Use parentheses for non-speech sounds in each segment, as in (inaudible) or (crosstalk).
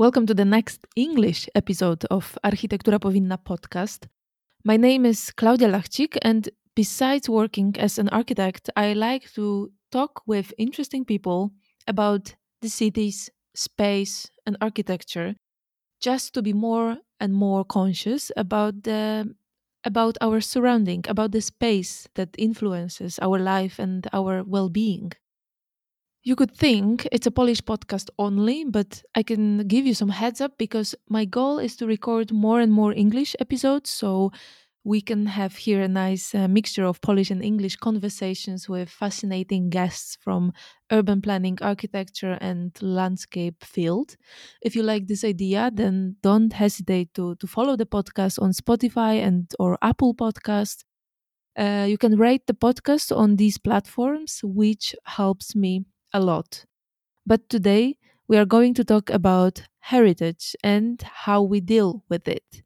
Welcome to the next English episode of Architektura Powinna podcast. My name is Claudia Lachcik, and besides working as an architect, I like to talk with interesting people about the cities, space, and architecture, just to be more and more conscious about the about our surrounding, about the space that influences our life and our well-being. You could think it's a Polish podcast only, but I can give you some heads up because my goal is to record more and more English episodes so we can have here a nice uh, mixture of Polish and English conversations with fascinating guests from urban planning, architecture, and landscape field. If you like this idea, then don't hesitate to, to follow the podcast on Spotify and or Apple Podcast. Uh, you can rate the podcast on these platforms, which helps me a lot. But today we are going to talk about heritage and how we deal with it.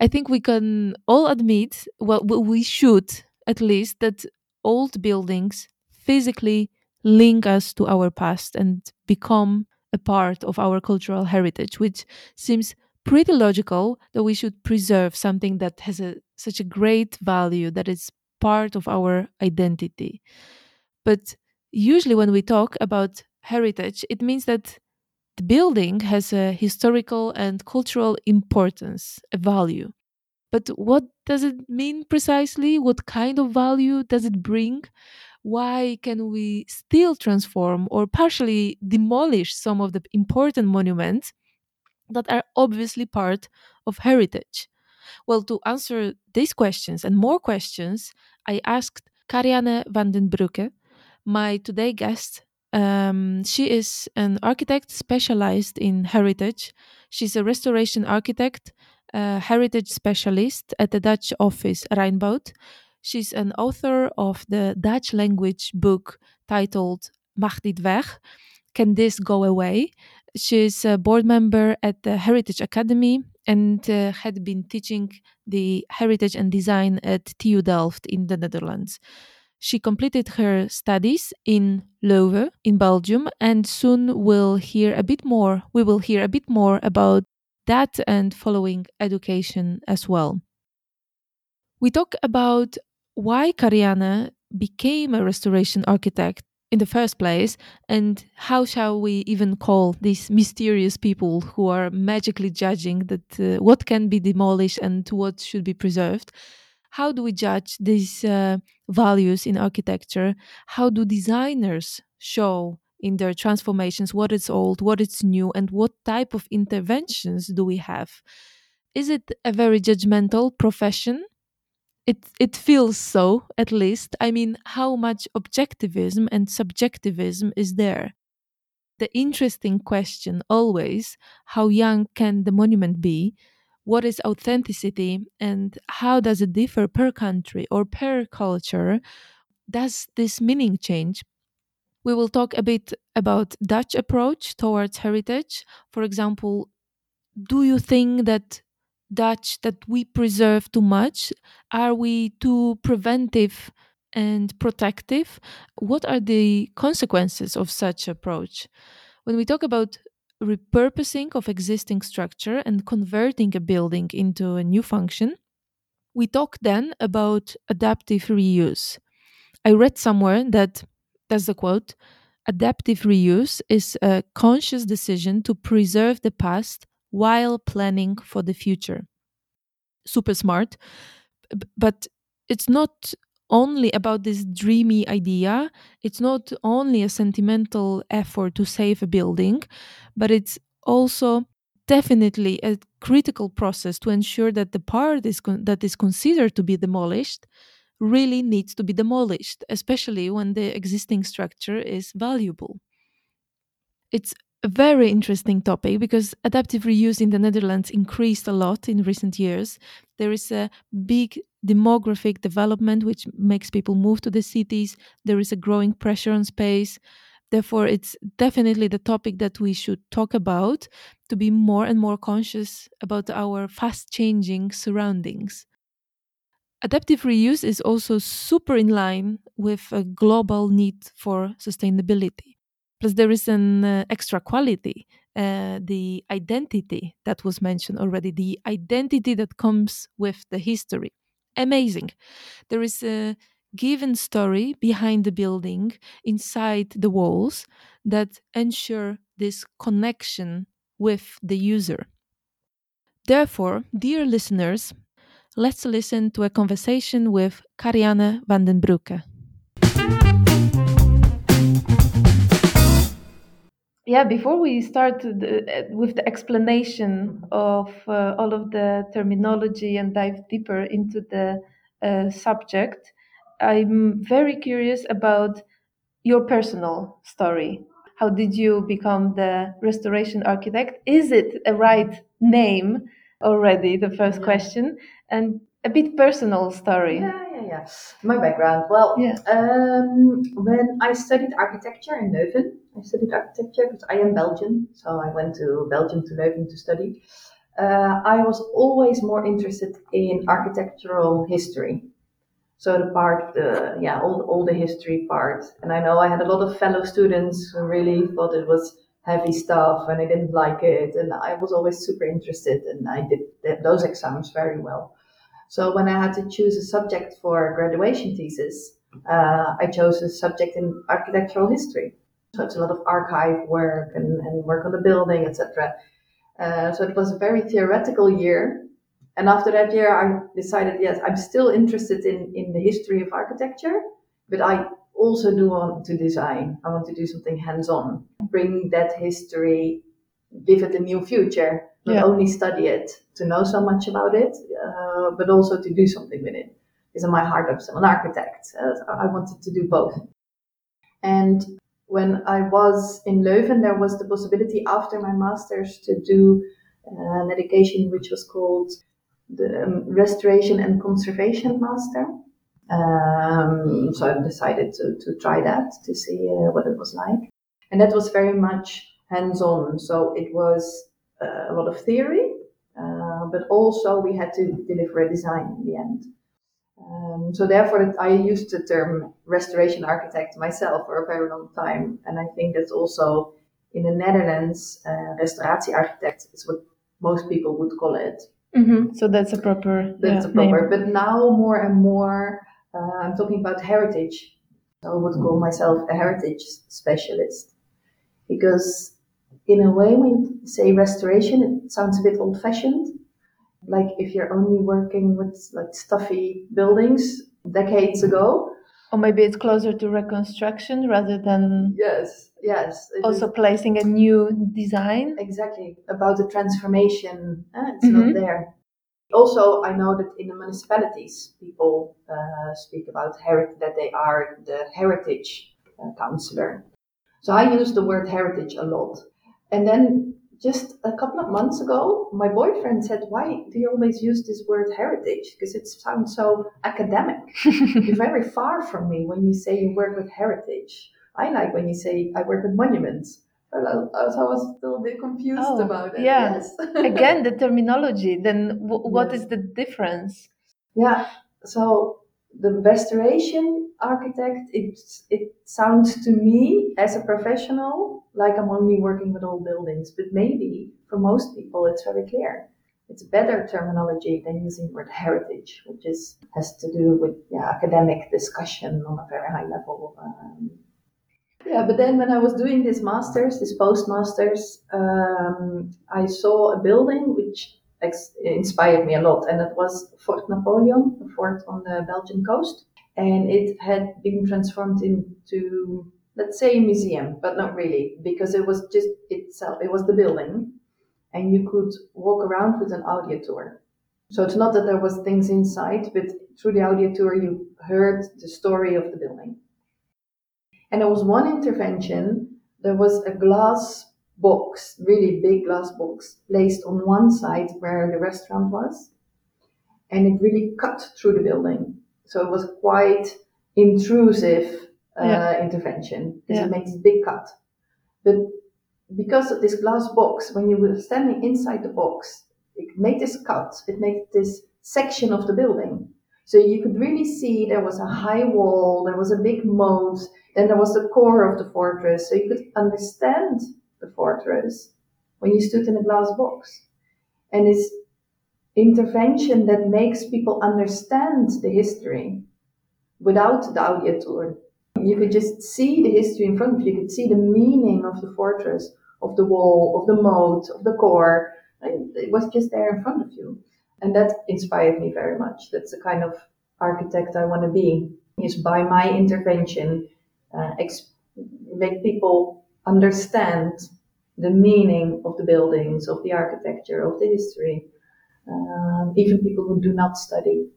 I think we can all admit, well, we should at least, that old buildings physically link us to our past and become a part of our cultural heritage, which seems pretty logical that we should preserve something that has a, such a great value that is part of our identity. But usually when we talk about heritage, it means that the building has a historical and cultural importance, a value. But what does it mean precisely? What kind of value does it bring? Why can we still transform or partially demolish some of the important monuments that are obviously part of heritage? Well, to answer these questions and more questions, I asked Karianne van den Broeke, my today guest. Um, she is an architect specialized in heritage. She's a restoration architect, a heritage specialist at the Dutch office Rijnboutt. She's an author of the Dutch language book titled Mag dit weg? Can this go away? She's a board member at the Heritage Academy and uh, had been teaching the heritage and design at TU Delft in the Netherlands. She completed her studies in Leuven in Belgium and soon we'll hear a bit more we will hear a bit more about that and following education as well. We talk about why Karianne became a restoration architect in the first place and how shall we even call these mysterious people who are magically judging that uh, what can be demolished and what should be preserved how do we judge these uh, values in architecture? How do designers show in their transformations what is old, what is new, and what type of interventions do we have? Is it a very judgmental profession? It, it feels so, at least. I mean, how much objectivism and subjectivism is there? The interesting question always how young can the monument be? What is authenticity and how does it differ per country or per culture does this meaning change? We will talk a bit about dutch approach towards heritage. For example do you think that dutch that we preserve too much? Are we too preventive and protective? What are the consequences of such approach? When we talk about repurposing of existing structure and converting a building into a new function. We talk then about adaptive reuse. I read somewhere that, that's the quote, adaptive reuse is a conscious decision to preserve the past while planning for the future. Super smart. But it's not only about this dreamy idea. It's not only a sentimental effort to save a building, but it's also definitely a critical process to ensure that the part is that is considered to be demolished really needs to be demolished, especially when the existing structure is valuable. It's a very interesting topic because adaptive reuse in the Netherlands increased a lot in recent years. There is a big demographic development which makes people move to the cities. There is a growing pressure on space. Therefore, it's definitely the topic that we should talk about to be more and more conscious about our fast changing surroundings. Adaptive reuse is also super in line with a global need for sustainability. Plus, there is an uh, extra quality, uh, the identity that was mentioned already, the identity that comes with the history. Amazing. There is a given story behind the building, inside the walls, that ensure this connection with the user. Therefore, dear listeners, let's listen to a conversation with Karianne van den Broeke. Yeah, before we start with the explanation of uh, all of the terminology and dive deeper into the uh, subject, I'm very curious about your personal story. How did you become the restoration architect? Is it a right name already? The first yeah. question, and a bit personal story. Yeah, yeah, yeah. My background. Well, yeah. um, when I studied architecture in Leuven, I studied architecture because I am Belgian, so I went to Belgium to Leuven to study. Uh, I was always more interested in architectural history. So the part, the yeah, all all the history part, and I know I had a lot of fellow students who really thought it was heavy stuff and I didn't like it, and I was always super interested, and I did those exams very well. So when I had to choose a subject for graduation thesis, uh, I chose a subject in architectural history. So it's a lot of archive work and, and work on the building, etc. Uh, so it was a very theoretical year, and after that year, I decided, yes, I'm still interested in, in the history of architecture, but I also do want to design. I want to do something hands on, bring that history, give it a new future, not yeah. only study it to know so much about it, uh, but also to do something with it. Because in my heart, I'm still an architect. Uh, I wanted to do both. And when I was in Leuven, there was the possibility after my master's to do uh, an education which was called the um, restoration and conservation master. Um, so I decided to, to try that to see uh, what it was like. And that was very much hands on. So it was uh, a lot of theory, uh, but also we had to deliver a design in the end. Um, so therefore, I used the term restoration architect myself for a very long time. And I think that's also in the Netherlands, uh, restauratie architect is what most people would call it. Mm-hmm. So that's a proper. That's yeah, a proper. Name. But now more and more, uh, I'm talking about heritage. I would call myself a heritage specialist because, in a way, when you say restoration, it sounds a bit old-fashioned. Like if you're only working with like stuffy buildings decades ago, or maybe it's closer to reconstruction rather than yes yes. Also is. placing a new design. Exactly. About the transformation. Uh, it's mm-hmm. not there. Also i know that in the municipalities people uh, speak about heritage that they are the heritage uh, counselor. So i use the word heritage a lot. And then just a couple of months ago, my boyfriend said, Why do you always use this word heritage? Because it sounds so academic. (laughs) You're very far from me when you say you work with heritage. I like when you say I work with monuments. So I was still a little bit confused oh, about it. Yeah. Yes. (laughs) Again, the terminology. Then w- what yes. is the difference? Yeah. So the restoration architect, it, it sounds to me as a professional like I'm only working with old buildings, but maybe for most people it's very clear. It's better terminology than using word heritage, which is has to do with yeah, academic discussion on a very high level. Um, yeah, but then when I was doing this master's, this postmasters, um, I saw a building which ex- inspired me a lot, and it was Fort Napoleon, a fort on the Belgian coast, and it had been transformed into let's say a museum, but not really, because it was just itself, it was the building, and you could walk around with an audio tour. So it's not that there was things inside, but through the audio tour you heard the story of the building. And there was one intervention, there was a glass box, really big glass box, placed on one side where the restaurant was, and it really cut through the building. So it was quite intrusive uh, yeah. intervention because yeah. it makes a big cut. But because of this glass box, when you were standing inside the box, it made this cut, it made this section of the building. So you could really see there was a high wall, there was a big moat, then there was the core of the fortress. So you could understand the fortress when you stood in a glass box. And it's intervention that makes people understand the history without the audio tour. You could just see the history in front of you. You could see the meaning of the fortress, of the wall, of the moat, of the core. It was just there in front of you. And that inspired me very much. That's the kind of architect I want to be. Is by my intervention, uh, make people understand the meaning of the buildings, of the architecture, of the history. Um, even people who do not study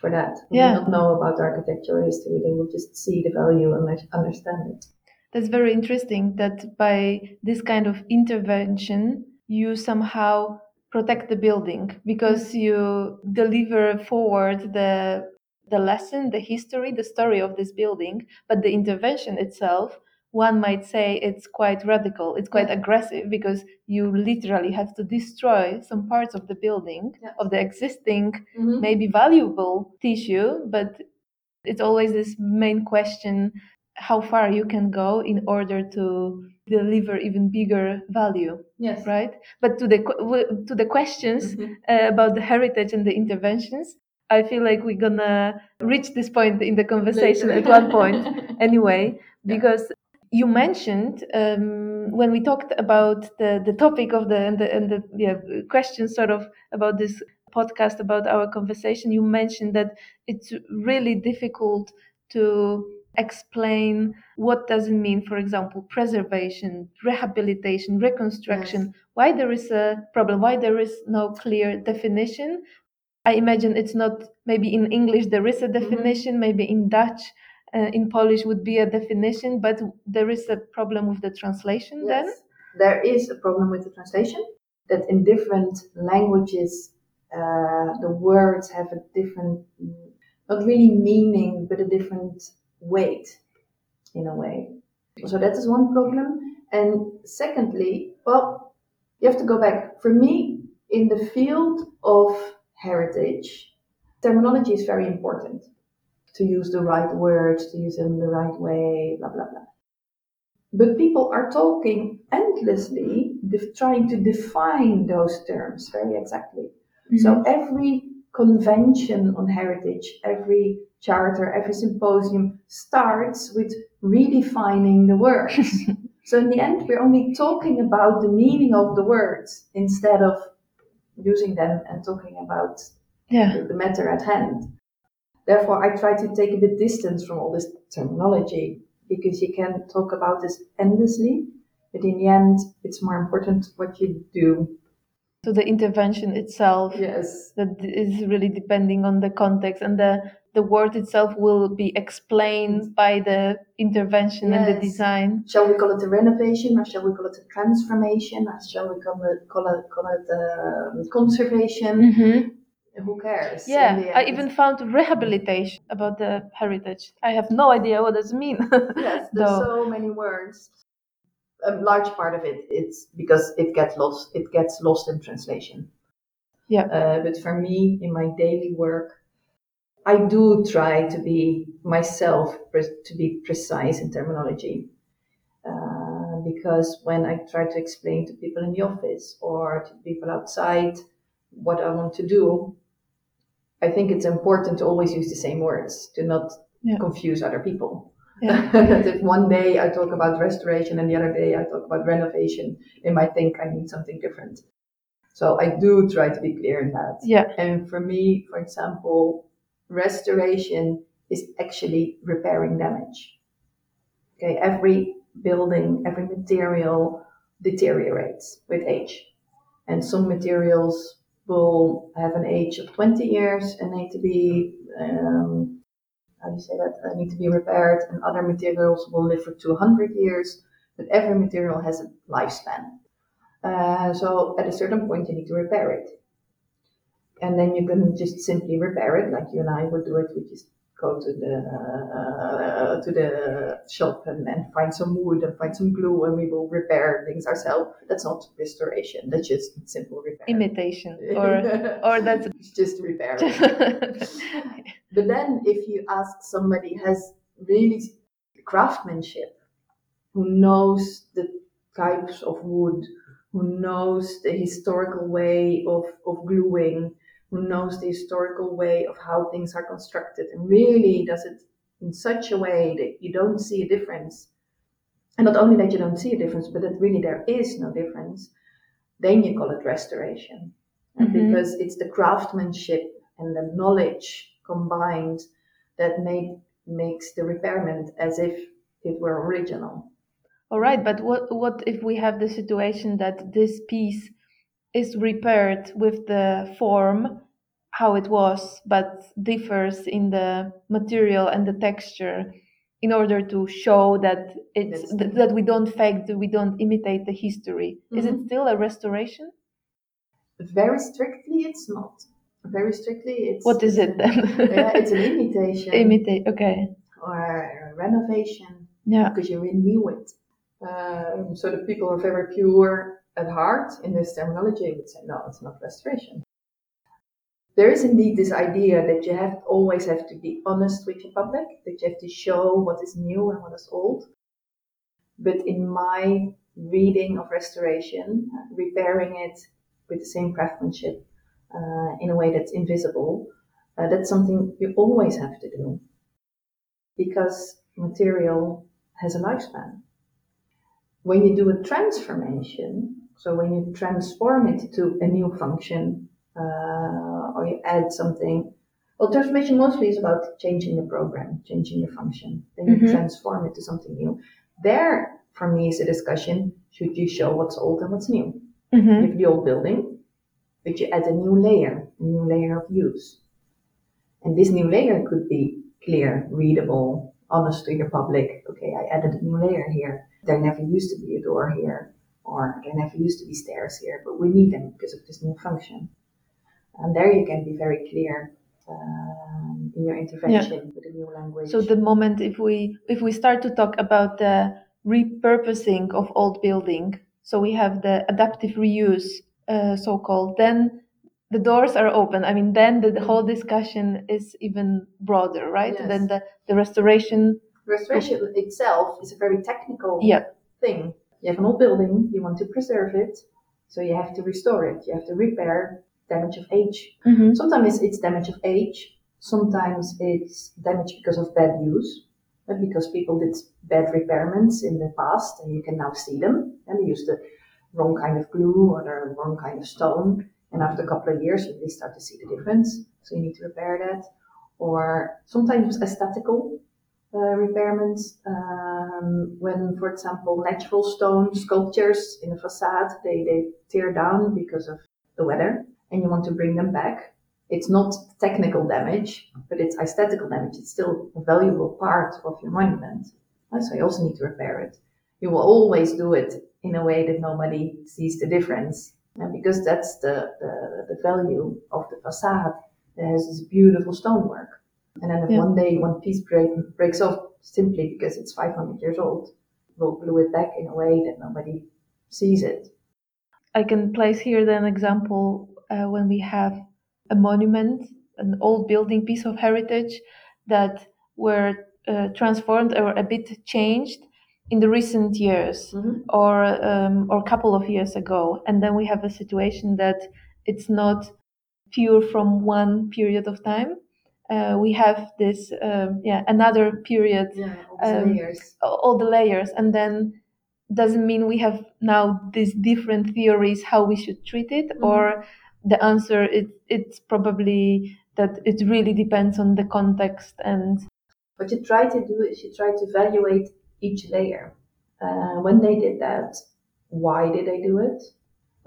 for that, who Yeah. do not know about architecture or history, they will just see the value and understand it. That's very interesting that by this kind of intervention, you somehow protect the building because you deliver forward the the lesson, the history, the story of this building, but the intervention itself, one might say it's quite radical, it's quite Yeah. aggressive because you literally have to destroy some parts of the building, Yeah. of the existing Mm-hmm. maybe valuable tissue, but it's always this main question how far you can go in order to deliver even bigger value Yes. right but to the to the questions Mhm. uh, about the heritage and the interventions i feel like we're gonna reach this point in the conversation Later. at one point (laughs) anyway because you mentioned um, when we talked about the, the topic of the and the, and the yeah, questions sort of about this podcast about our conversation you mentioned that it's really difficult to explain what does it mean for example preservation rehabilitation reconstruction. Why there is a problem why there is no clear definition? I imagine it's not maybe in english there is a definition maybe in dutch uh, in polish would be a definition but there is a problem with the translation then There is a problem with the translation that in different languages uh, the words have a different, not really meaning, but a different weight in a way. So that is one problem. And secondly, well, you have to go back. For me, in the field of heritage, terminology is very important to use the right words, to use them the right way, blah, blah, blah. But people are talking endlessly, def- trying to define those terms very exactly. So mm-hmm. every convention on heritage, every charter, every symposium starts with redefining the words. (laughs) so in the end, we're only talking about the meaning of the words instead of using them and talking about yeah the matter at hand. Therefore, I try to take a bit distance from all this terminology because you can talk about this endlessly, but in the end, it's more important what you do. so the intervention itself Yes. that is really depending on the context and the the word itself will be explained by the intervention and the design Shall we call it a renovation, or shall we call it a transformation, or shall we call it call it call it um, conservation? Who cares? yeah i even found rehabilitation about the heritage i have no idea what does it mean (laughs) yes, there's so many words. A large part of it, it's because it gets lost. It gets lost in translation. Yeah. Uh, but for me, in my daily work, I do try to be myself, to be precise in terminology. Uh, because when I try to explain to people in the office or to people outside what I want to do, I think it's important to always use the same words to not Yeah. confuse other people. Yeah. (laughs) if one day I talk about restoration and the other day I talk about renovation, they might think I mean something different. So I do try to be clear in that. yeah And for me, for example, restoration is actually repairing damage. Okay, every building, every material deteriorates with age. And some materials will have an age of 20 years and need to be, um, how do you say that, uh, need to be repaired, and other materials will live for 200 years. But every material has a lifespan. Uh, so at a certain point, you need to repair it. And then you can just simply repair it, like you and I would do it. We just go to the uh, to the shop and, and find some wood and find some glue and we will repair things ourselves. That's not restoration. That's just simple repair. Imitation, (laughs) or or that's it's just repair. (laughs) but then, if you ask somebody has really craftsmanship, who knows the types of wood, who knows the historical way of, of gluing, who knows the historical way of how things are constructed, and really does it in such a way that you don't see a difference. And not only that you don't see a difference, but that really there is no difference, then you call it restoration. Mm-hmm. Because it's the craftsmanship and the knowledge combined that make, makes the repairment as if it were original. All right, but what what if we have the situation that this piece is repaired with the form how it was, but differs in the material and the texture in order to show that it's th- that we don't fake, that we don't imitate the history. Mm-hmm. Is it mm-hmm. still a restoration? Very strictly, it's not. Very strictly, it's. What is it then? (laughs) yeah, it's an imitation. Imitate, okay. Or a renovation. Yeah. Because you renew it. Um, so the people are very pure at heart in this terminology would say, no, it's not restoration. There is indeed this idea that you have always have to be honest with your public, that you have to show what is new and what is old. But in my reading of restoration, repairing it with the same craftsmanship uh, in a way that's invisible, uh, that's something you always have to do because material has a lifespan when you do a transformation, so when you transform it to a new function uh, or you add something, well, transformation mostly is about changing the program, changing the function. Then you mm-hmm. transform it to something new. There, for me, is a discussion: should you show what's old and what's new? Mm-hmm. You have the old building, but you add a new layer, a new layer of use. And this new layer could be clear, readable, honest to your public. Okay, I added a new layer here there never used to be a door here, or there never used to be stairs here, but we need them because of this new function. And there you can be very clear um, in your intervention yeah. with a new language. So the moment if we if we start to talk about the repurposing of old building, so we have the adaptive reuse, uh, so called, then the doors are open. I mean, then the, the whole discussion is even broader, right? Yes. Then the, the restoration restoration itself is a very technical yeah. thing. You have an old building, you want to preserve it, so you have to restore it. You have to repair damage of age. Mm-hmm. Sometimes it's damage of age. Sometimes it's damage because of bad use, because people did bad repairments in the past, and you can now see them. And they used the wrong kind of glue or the wrong kind of stone. And after a couple of years, you really start to see the difference. So you need to repair that. Or sometimes aesthetical uh, repairments. Um, when, for example, natural stone sculptures in a facade, they, they tear down because of the weather and you want to bring them back. It's not technical damage, but it's aesthetical damage. It's still a valuable part of your monument. So you also need to repair it. You will always do it in a way that nobody sees the difference. And because that's the, the, the value of the facade. There's this beautiful stonework. And then if yeah. one day one piece break, breaks off simply because it's 500 years old, we'll glue it back in a way that nobody sees it. I can place here then an example uh, when we have a monument, an old building, piece of heritage that were uh, transformed or a bit changed in the recent years mm-hmm. or um, or a couple of years ago, and then we have a situation that it's not pure from one period of time, uh, we have this um, yeah another period yeah, all, um, layers. all the layers and then doesn't mean we have now these different theories how we should treat it mm-hmm. or the answer it, it's probably that it really depends on the context and what you try to do is you try to evaluate each layer uh, when they did that why did they do it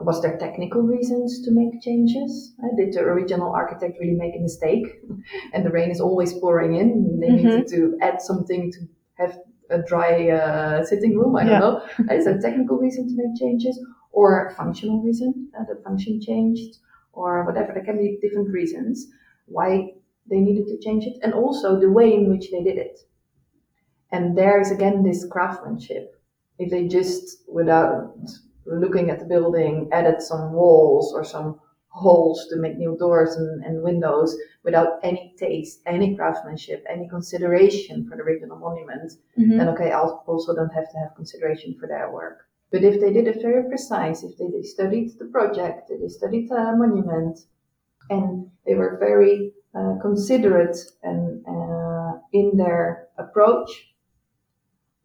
was there technical reasons to make changes? Uh, did the original architect really make a mistake? (laughs) and the rain is always pouring in. They mm-hmm. needed to add something to have a dry uh, sitting room. I don't know. (laughs) Is there a technical reason to make changes or a functional reason? Uh, the function changed or whatever. There can be different reasons why they needed to change it, and also the way in which they did it. And there is again this craftsmanship. If they just, without looking at the building, added some walls or some holes to make new doors and, and windows without any taste, any craftsmanship, any consideration for the original monument, Mhm. then okay, I also don't have to have consideration for their work. But if they did it very precise, if they, they studied the project, they studied the monument, and they were very uh, considerate and uh, in their approach,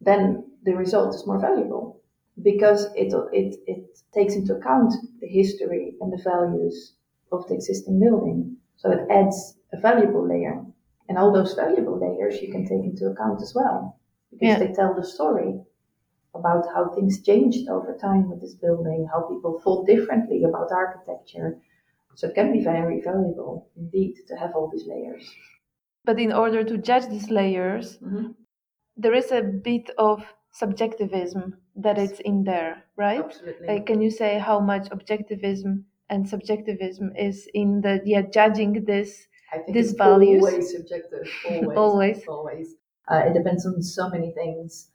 then the result is more valuable because it, it, it takes into account the history and the values of the existing building. So it adds a valuable layer. And all those valuable layers you can take into account as well because Yeah. they tell the story about how things changed over time with this building, how people thought differently about architecture. So it can be very valuable indeed to have all these layers. But in order to judge these layers, mm-hmm. there is a bit of subjectivism that Yes. it's in there, right? Absolutely. Like, can you say how much objectivism and subjectivism is in the yeah judging this? I think these values- always subjective. (laughs) Always. Always. Always. Uh, it depends on so many things.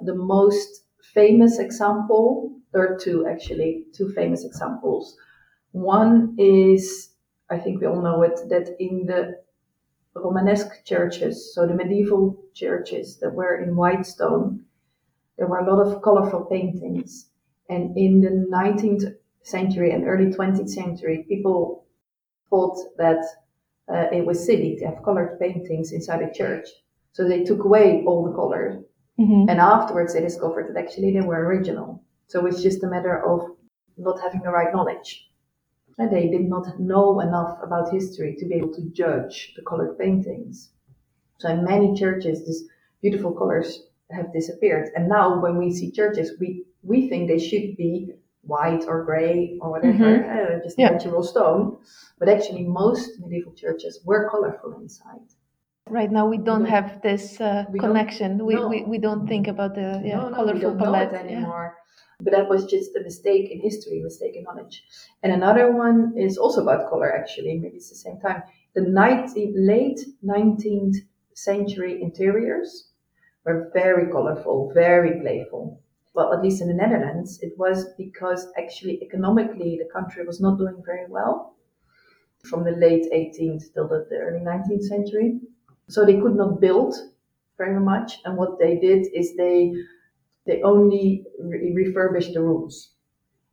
The most famous example, there are two actually, two famous examples. One is, I think we all know it, that in the Romanesque churches, so the medieval churches that were in white stone, there were a lot of colorful paintings. And in the 19th century and early 20th century, people thought that uh, it was silly to have colored paintings inside a church. So they took away all the color. Mhm. And afterwards, they discovered that actually they were original. So it's just a matter of not having the right knowledge. And they did not know enough about history to be able to judge the colored paintings. So in many churches, these beautiful colors have disappeared. And now when we see churches, we, we think they should be white or gray or whatever, Mhm. uh, just Yeah. natural stone. But actually, most medieval churches were colorful inside. Right now, we don't don't- have this uh, we connection. We, no. we we don't think about the yeah no, no, colorful palette. it yeah. anymore. But that was just a mistake in history, a mistake in knowledge. And another one is also about color, actually. Maybe it's the same time. The 19, late 19th century interiors were very colorful, very playful. Well, at least in the Netherlands, it was because actually economically the country was not doing very well from the late 18th till the, the early 19th century. So they could not build very much. And what they did is they they only re- the rooms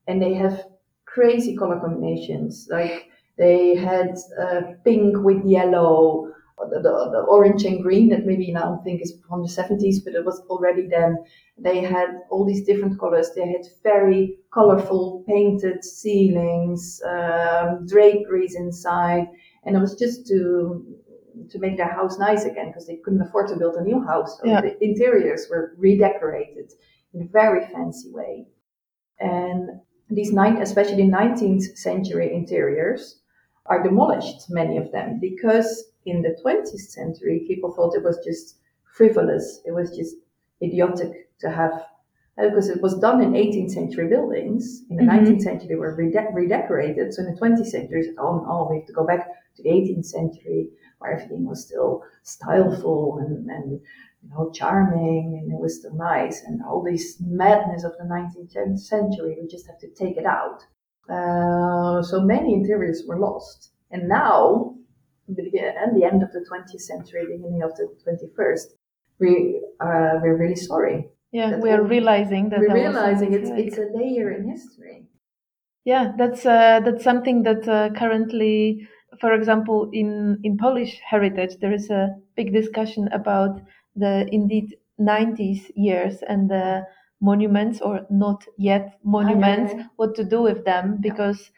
and they have crazy color combinations like they had uh, pink with yellow the, the, the orange and green that maybe now think is from the 70s but it was already then they had all these different colors they had very colorful painted ceilings um, draperies inside and it was just to to make their house nice again because they couldn't afford to build a new house so Yeah. the interiors were redecorated in a very fancy way. And these nine, especially 19th century interiors, are demolished, many of them, because in the 20th century, people thought it was just frivolous, it was just idiotic to have, uh, because it was done in 18th century buildings. In the Mhm. 19th century, they were rede- redecorated. So in the 20th century, it's, oh no, we have to go back to the 18th century where everything was still styleful and, and you know, charming and it was still nice. And all this madness of the 19th century, we just have to take it out. Uh, so many interiors were lost. And now, at the end of the 20th century, beginning of the 21st, we, uh, we're really sorry. Yeah, we are realizing that We're realizing it's, it's a layer in history. Yeah, that's uh, that's something that uh, currently, for example, in in Polish heritage, there is a big discussion about the indeed 90s years and the monuments or not yet monuments, what to do with them because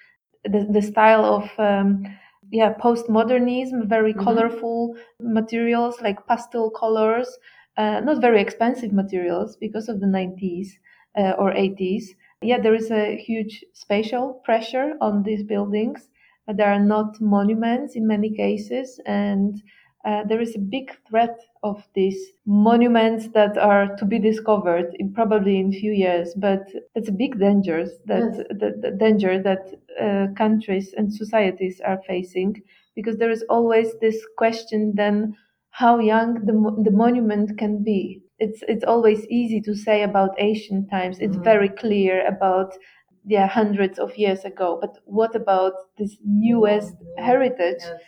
the the style of um, yeah postmodernism, very Mhm. colorful materials like pastel colors, uh, not very expensive materials because of the 90s uh, or 80s yeah, there is a huge spatial pressure on these buildings. There are not monuments in many cases, and uh, there is a big threat of these monuments that are to be discovered in probably in few years. But that's a big danger that Yes. the, the danger that uh, countries and societies are facing because there is always this question then how young the, the monument can be. It's, it's always easy to say about ancient times. It's Mhm. very clear about yeah hundreds of years ago. But what about this newest Yeah. heritage Yes.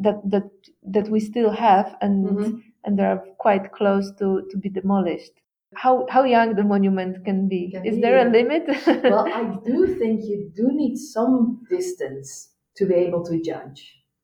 That that that we still have and Mhm. and they are quite close to to be demolished? How how young the monument can be? Can Is be, there a limit? (laughs) well, I do think you do need some distance to be able to judge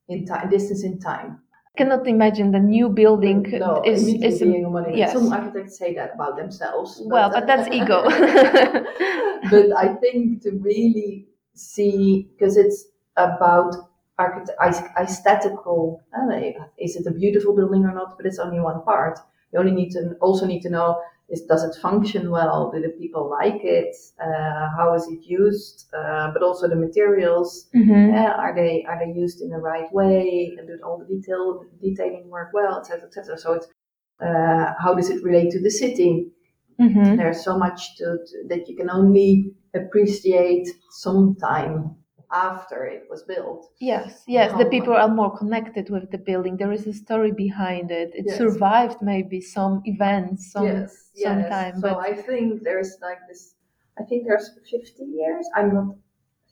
in time, distance in time. I cannot imagine the new building no, is is being a monument. yes. Some architects say that about themselves. well, but that's ego. (laughs) (laughs) but I think to really see, because it's about architect, aesthetical, uh, is it a beautiful building or not? But it's only one part. You only need to also need to know is does it function well? Do the people like it? Uh, how is it used? Uh, but also the materials. Mhm. Uh, are they are they used in the right way? And did all the detail detailing work well, etc., etc. So it's uh, how does it relate to the city? Mhm. There's so much to, to, that you can only appreciate sometime after it was built. Yes, yes. The people are more connected with the building. There is a story behind it. It Yes. survived maybe some events, some yes, yes. sometime, So but- I think there's like this. I think there's 50 years. I'm not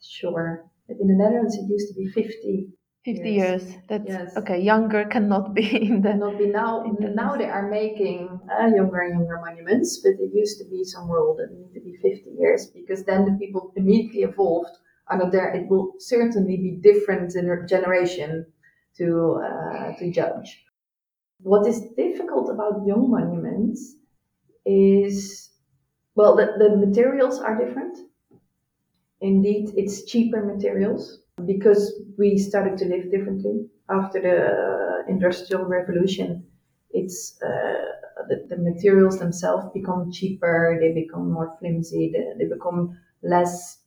sure. But in the Netherlands, it used to be 50. 50 Yes. years. That's Yes. okay. Younger cannot be (laughs) in the. Cannot be now. the Now they are making uh, younger and younger monuments, but it used to be some rule that it need to be 50 years because then the people immediately evolved are not there. It will certainly be different in generation to uh, to judge. What is difficult about young monuments is well, the, the materials are different. Indeed, it's cheaper materials because we started to live differently after the industrial revolution. It's uh, the, the materials themselves become cheaper, they become more flimsy, they, they become less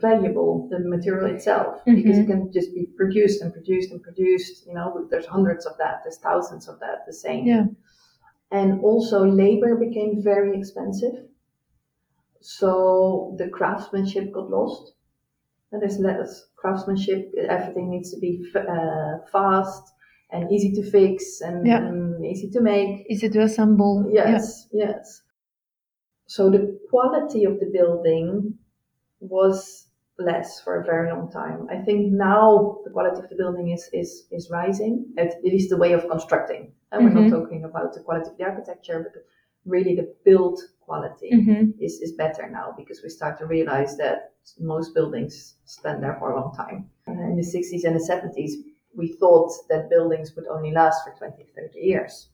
valuable, the material itself, because it can just be produced and produced and produced. You know, there's hundreds of that, there's thousands of that, the same. Yeah. And also, labor became very expensive. So the craftsmanship got lost. And there's less craftsmanship. Everything needs to be f- uh, fast and easy to fix and, Yeah. and easy to make. Easy to assemble. Yeah. Yes, yes. So the quality of the building was less for a very long time. I think now the quality of the building is is, is rising. At least the way of constructing. And we're Mhm. not talking about the quality of the architecture, but really the build quality Mhm. is, is better now because we start to realize that most buildings stand there for a long time. In the 60s and the 70s, we thought that buildings would only last for 20, 30 years.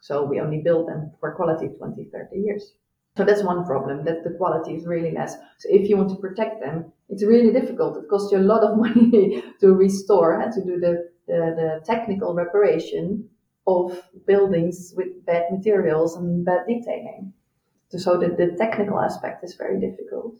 So we only build them for quality 20, 30 years. So that's one problem, that the quality is really less. So if you want to protect them, it's really difficult. It costs you a lot of (laughs) money to restore and to do the, the, the technical reparation of buildings with bad materials and bad detailing. So the, the technical aspect is very difficult.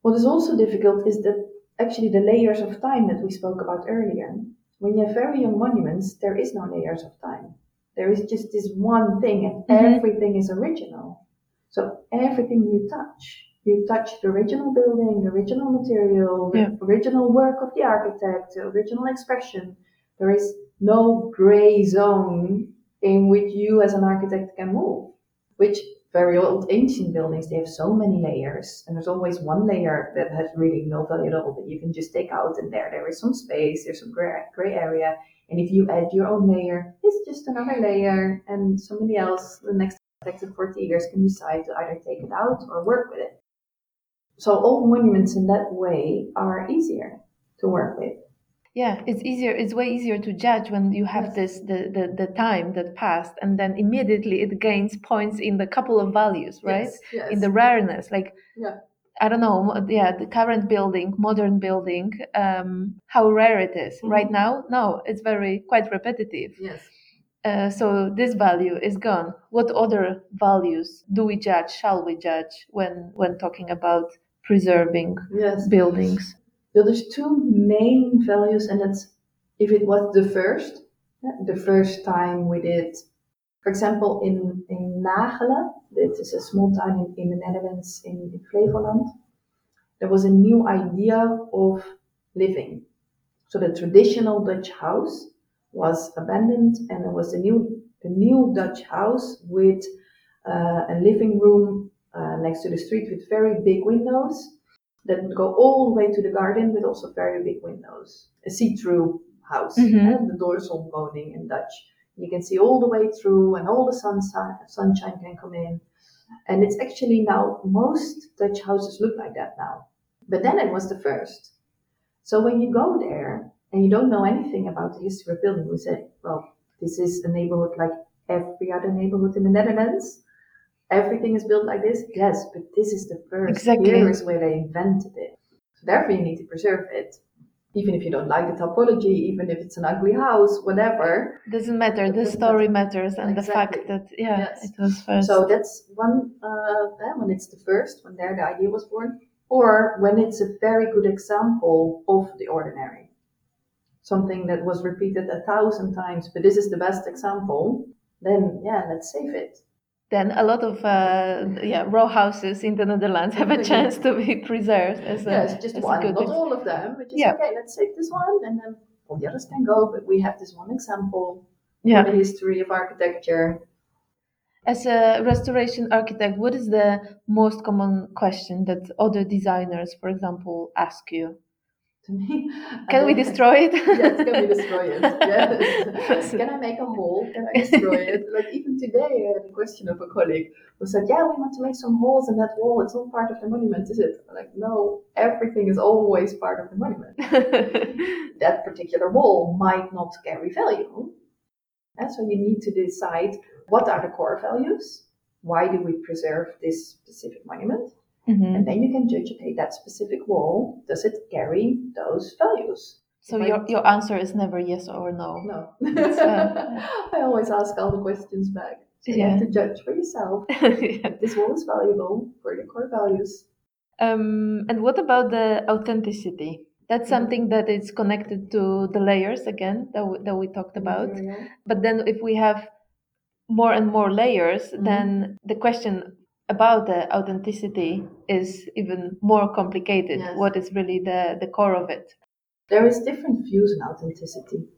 What is also difficult is that actually the layers of time that we spoke about earlier. When you have very young monuments, there is no layers of time. There is just this one thing and Mhm. everything is original. So everything you touch, you touch the original building, the original material, the Yeah. original work of the architect, the original expression. There is no gray zone in which you as an architect can move, which very old ancient buildings, they have so many layers, and there's always one layer that has really no value at all that you can just take out, and there there is some space, there's some gray, gray area, and if you add your own layer, it's just another layer, and somebody else, the next architect in 40 years, can decide to either take it out or work with it. So old monuments in that way are easier to work with. Yeah, it's easier. It's way easier to judge when you have this the, the the time that passed, and then immediately it gains points in the couple of values, right? Yes, yes. In the rareness, like Yeah. I don't know, yeah, the current building, modern building, um, how rare it is Mhm. right now. No, it's very quite repetitive. yes. Uh, so this value is gone. What other values do we judge? Shall we judge when when talking about preserving Yes. buildings? So there's two main values, and that's if it was the first, the first time we did, for example, in, in Nagelen, it is a small town in, in the Netherlands in, in Flevoland, there was a new idea of living. So the traditional Dutch house was abandoned, and there was a new a new Dutch house with uh, a living room uh, next to the street with very big windows that would go all the way to the garden with also very big windows. A see-through house, Mhm. and the doorzonwoning in Dutch. You can see all the way through, and all the sunshine, sunshine can come in. And it's actually now most Dutch houses look like that now. But then it was the first. So when you go there and you don't know anything about the history of building, we say, well, this is a neighborhood like every other neighborhood in the Netherlands. Everything is built like this. Yes, but this is the first. Exactly. Here is where they invented it. So therefore, you need to preserve it, even if you don't like the topology, even if it's an ugly house, whatever. Doesn't matter. The story matters, and the fact that yeah, Yes. it was first. So that's one uh, when it's the first, when there the idea was born, or when it's a very good example of the ordinary, something that was repeated a thousand times, but this is the best example. Then yeah, let's save it. Then a lot of uh, yeah row houses in the Netherlands have a (laughs) chance to be preserved as a, Yes, just as a one, good not all of them. But just Yeah. okay, let's save this one, and then all the others can go. But we have this one example yeah. from the history of architecture. As a restoration architect, what is the most common question that other designers, for example, ask you? To me, Can we destroy it? (laughs) yes, can we destroy it? Yes. (laughs) can I make a hole? Can I destroy it? Like even today, I had a question of a colleague who said, "Yeah, we want to make some holes in that wall. It's all part of the monument, is it?" I'm like, no, everything is always part of the monument. (laughs) That particular wall might not carry value, and so you need to decide what are the core values. Why do we preserve this specific monument? Mhm. And then you can judge, okay, that specific wall, does it carry those values? So your your answer is never yes or no. No. Uh, (laughs) I always ask all the questions back. So you Yeah. have to judge for yourself. (laughs) Yeah. This wall is valuable for your core values. Um, and what about the authenticity? That's Mhm. something that is connected to the layers again that we, that we talked about. Material. But then if we have more and more layers, Mhm. then the question about the authenticity is even more complicated. Yes. What is really the, the core of it? There is different views on authenticity.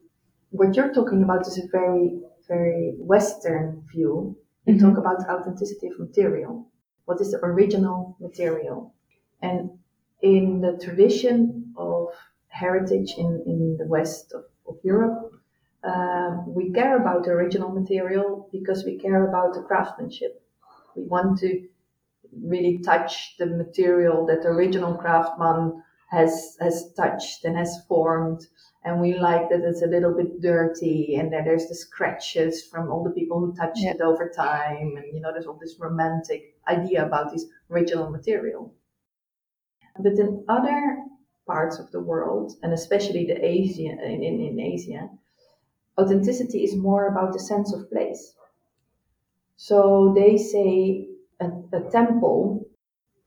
What you're talking about is a very, very Western view. You Mhm. talk about authenticity of material. What is the original material? And in the tradition of heritage in, in the west of, of Europe, um, we care about the original material because we care about the craftsmanship. We want to really touch the material that the original craftsman has has touched and has formed. And we like that it's a little bit dirty and that there's the scratches from all the people who touched Yeah. it over time. And you know there's all this romantic idea about this original material. But in other parts of the world and especially the asia in, in, in asia authenticity is more about the sense of place so they say a, a temple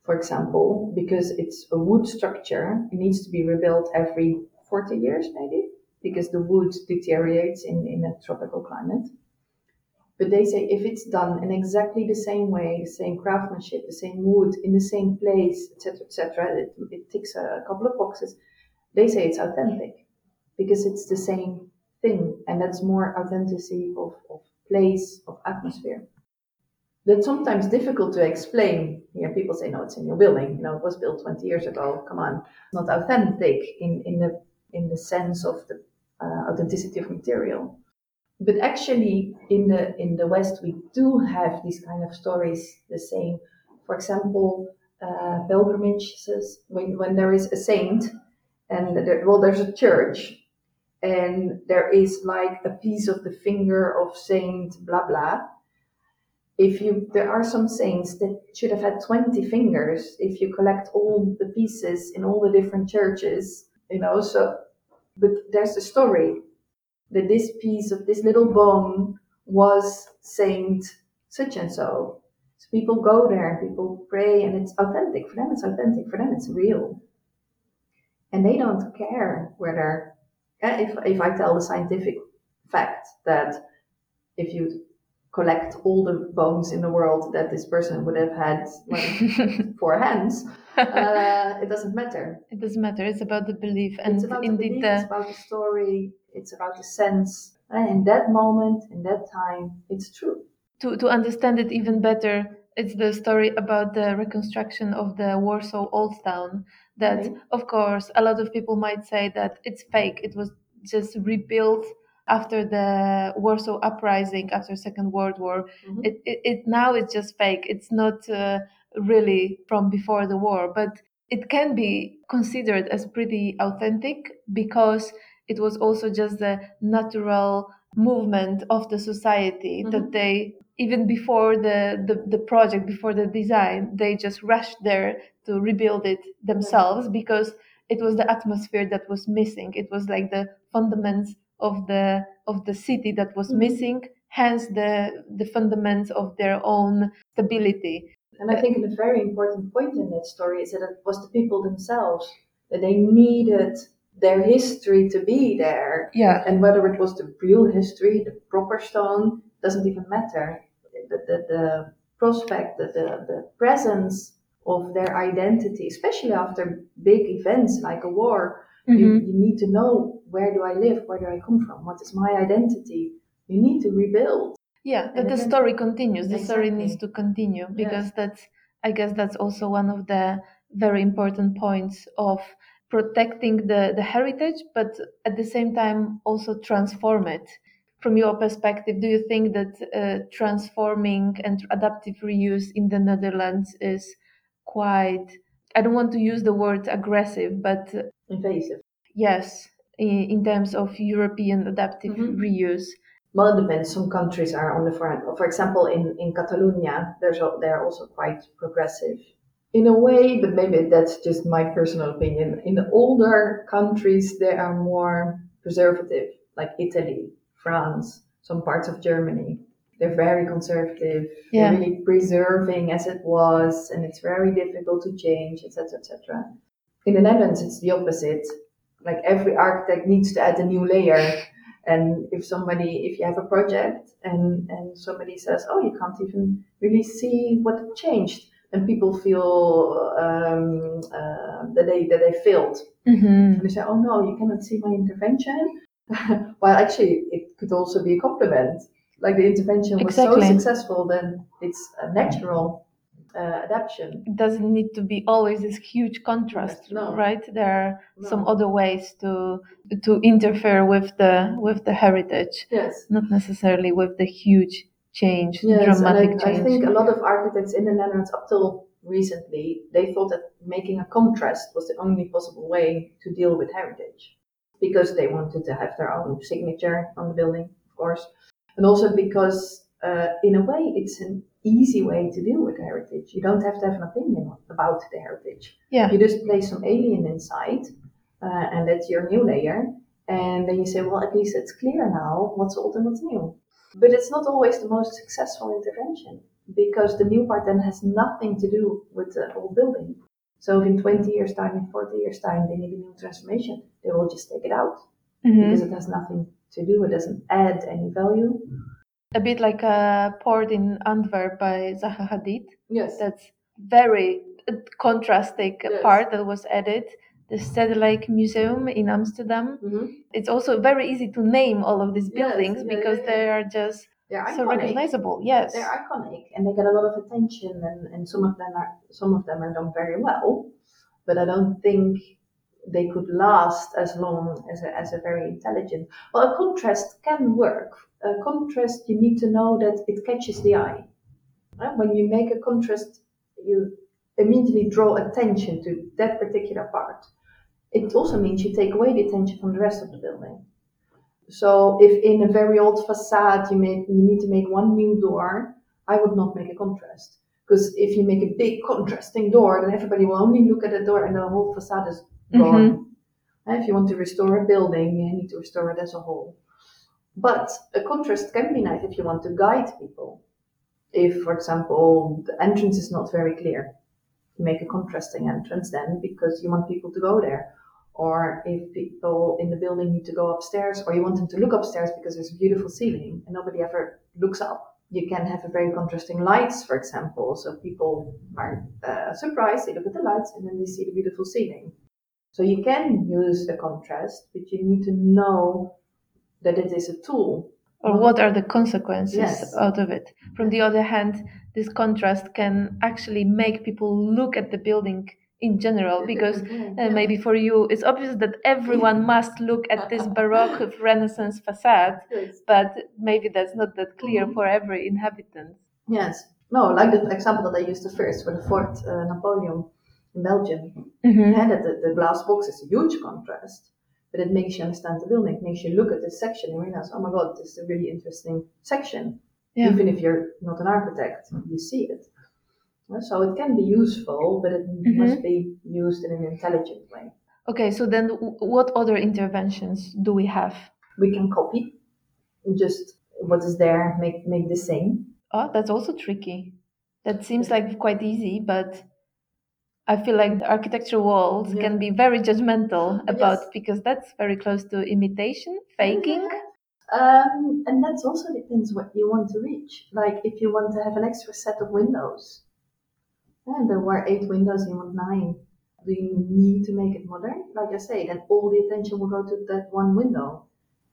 for example, because it's a wood structure, it needs to be rebuilt every 40 years, maybe, because the wood deteriorates in, in a tropical climate. But they say if it's done in exactly the same way, the same craftsmanship, the same wood, in the same place, etc., etc., it, it ticks a couple of boxes. They say it's authentic because it's the same thing, and that's more authenticity of, of place, of atmosphere that's sometimes difficult to explain. Here, people say, "No, it's in your building. You know, it was built 20 years ago. Come on, not authentic in in the in the sense of the uh, authenticity of material." But actually, in the in the West, we do have these kind of stories. The same, for example, uh, pilgrimages when when there is a saint, and there, well, there's a church. And there is like a piece of the finger of Saint blah blah, if you there are some saints that should have had 20 fingers if you collect all the pieces in all the different churches you know so but there's a story that this piece of this little bone was saint such and so. So people go there and people pray and it's authentic for them it's authentic for them it's real. And they don't care whether eh, if, if i tell the scientific fact that if you collect all the bones in the world that this person would have had like (laughs) four hands. Uh, it doesn't matter. It doesn't matter. It's about the belief, and it's about indeed, the belief, the, it's about the story. It's about the sense. And in that moment, in that time, it's true. to to understand it even better, it's the story about the reconstruction of the Warsaw Old Town. That, Right. of course, a lot of people might say that it's fake. It was just rebuilt after the Warsaw Uprising, after Second World War. Mhm. It, it, it now it's just fake. It's not uh, really from before the war, but it can be considered as pretty authentic because it was also just the natural movement of the society that Mhm. they even before the, the, the project before the design they just rushed there to rebuild it themselves because it was the atmosphere that was missing it was like the fundaments of the of the city that was Mhm. missing hence the the fundaments of their own stability And I think a very important point in that story is that it was the people themselves that they needed their history to be there. yeah And whether it was the real history, the proper stone, doesn't even matter. The, the, the prospect, the, the, the presence of their identity, especially after big events like a war, you, Mhm. you need to know where do I live, where do I come from, what is my identity. You need to rebuild. yeah that the story continues. The story needs to continue because that's i guess that's also one of the very important points of protecting the the heritage but at the same time also transform it. From your perspective do you think that uh, transforming and adaptive reuse in the netherlands is quite i don't want to use the word aggressive but Invasive. yes in, in terms of european adaptive Mhm. reuse Well, it depends. Some countries are on the front. For example, in, in Catalonia, there's al- they're also quite progressive in a way, but maybe that's just my personal opinion. In the older countries, they are more preservative, like Italy, France, some parts of Germany. They're very conservative. Yeah. They're really preserving as it was, and it's very difficult to change, etc., etc. In the Netherlands, it's the opposite. Like every architect needs to add a new layer. And if somebody, if you have a project and, and somebody says, oh, you can't even really see what changed, then people feel um, uh, that they that they failed. Mhm. And they say, oh no, you cannot see my intervention. (laughs) well, actually, it could also be a compliment. Like the intervention was Exactly. so successful, then it's a natural uh, adaptation. it doesn't need to be always this huge contrast No. right there are some other ways to to interfere with the with the heritage Yes. not necessarily with the huge change Yes, dramatic I, change I think a lot of architects in the Netherlands, up till recently, they thought that making a contrast was the only possible way to deal with heritage, because they wanted to have their own signature on the building, of course, and also because, uh, in a way, it's an easy way to deal with heritage. You don't have to have an opinion about the heritage. yeah You just place some alien inside, uh, and that's your new layer. And then you say, well, at least it's clear now what's old and what's new. But it's not always the most successful intervention because the new part then has nothing to do with the old building. So if in 20 years' time, in 40 years' time, they need a new transformation, they will just take it out Mhm. because it has nothing to do, it doesn't add any value. A bit like a port in antwerp by zaha hadid Yes. that's very contrasting Yes. part that was added the Stedelijk Museum in Amsterdam. hmm It's also very easy to name all of these Yes, buildings yeah, because yeah, they are just They're so iconic. recognizable. Yes. they're iconic and they get a lot of attention and, and some of them are some of them are done very well but i don't think they could last as long as a, as a very intelligent. Well a contrast can work. A contrast you need to know that it catches the eye. Uh, when you make a contrast you immediately draw attention to that particular part. It also means you take away the attention from the rest of the building. So if in a very old facade you make you need to make one new door, I would not make a contrast. Because if you make a big contrasting door, then everybody will only look at the door and the whole facade is gone. And if you want to restore a building, you need to restore it as a whole. But a contrast can be nice if you want to guide people. If, for example, the entrance is not very clear, you make a contrasting entrance then because you want people to go there or if people in the building need to go upstairs or you want them to look upstairs because there's a beautiful ceiling and nobody ever looks up You can have a very contrasting lights, for example. So people are uh, surprised, they look at the lights and then they see the beautiful ceiling. So you can use the contrast, but you need to know that it is a tool. Or what are the consequences Yes. out of it? From the other hand, this contrast can actually make people look at the building in general because uh, maybe for you it's obvious that everyone (laughs) must look at this baroque renaissance facade but maybe that's not that clear Mhm. for every inhabitant Yes. No, like the example that I used the first for the Fort uh, Napoleon in Belgium. Mhm. Yeah, that the, the glass box is a huge contrast, but it makes you understand the building. It makes you look at this section and realize, oh my god, this is a really interesting section. Yeah. Even if you're not an architect, you see it. So it can be useful, but it Mhm. must be used in an intelligent way. okay so then what other interventions do we have We can copy just what is there, make make the same. oh that's also tricky that seems like quite easy but I feel like the architecture world Yeah. can be very judgmental about Yes. because that's very close to imitation, faking. Um, and that also depends what you want to reach. Like if you want to have an extra set of windows, and there were eight windows, you want nine. Do you need to make it modern? Like I say, then all the attention will go to that one window,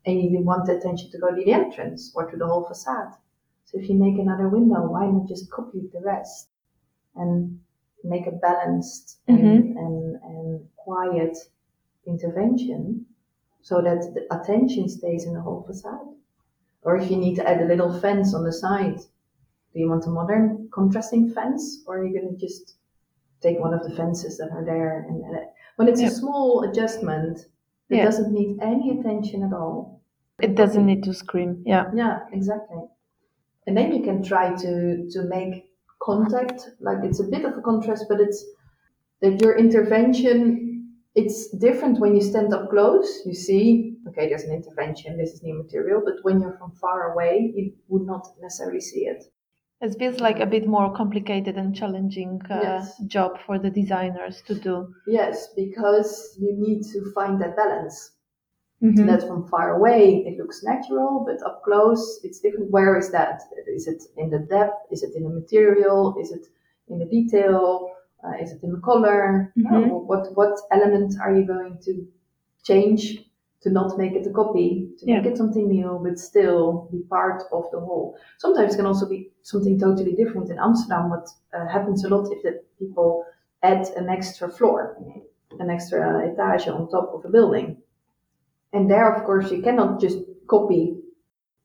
and you want the attention to go to the entrance or to the whole facade. So if you make another window, why not just copy the rest and make a balanced and, mm-hmm. and, and quiet intervention so that the attention stays in the whole facade. Or if you need to add a little fence on the side, do you want a modern contrasting fence or are you going to just take one of the fences that are there? And, and it- when it's Yeah. a small adjustment it Yeah. doesn't need any attention at all. It doesn't need to scream. Yeah. Yeah, exactly. And then you can try to to make contact. Like it's a bit of a contrast, but it's that your intervention. It's different when you stand up close. You see, okay, there's an intervention. This is new material. But when you're from far away, you would not necessarily see it. It feels like a bit more complicated and challenging uh, Yes. job for the designers to do. Yes, because you need to find that balance. Mhm. That from far away it looks natural, but up close it's different. Where is that? Is it in the depth? Is it in the material? Is it in the detail? Uh, is it in the color? Mhm. Oh, what what element are you going to change to not make it a copy, to make it something new, but still be part of the whole? Sometimes it can also be something totally different. In Amsterdam, what uh, happens a lot if the people add an extra floor, an extra etage on top of a building. And there, of course, you cannot just copy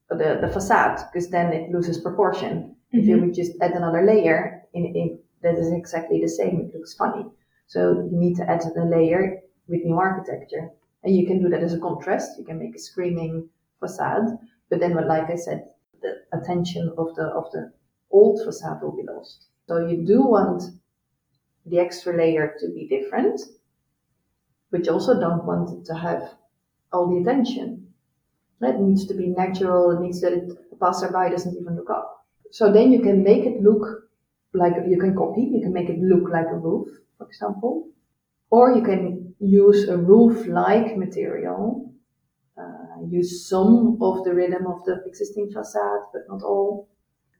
the, the facade because then it loses proportion. If you Mhm. would just add another layer, in, in, that is exactly the same. It looks funny. So you need to add a layer with new architecture. And you can do that as a contrast. You can make a screaming facade. But then, like I said, the attention of the, of the old facade will be lost. So you do want the extra layer to be different, but you also don't want it to have all the attention. It needs to be natural. It needs that it, the passerby doesn't even look up. So then you can make it look like you can copy. You can make it look like a roof, for example, or you can use a roof-like material. Uh, use some of the rhythm of the existing facade, but not all.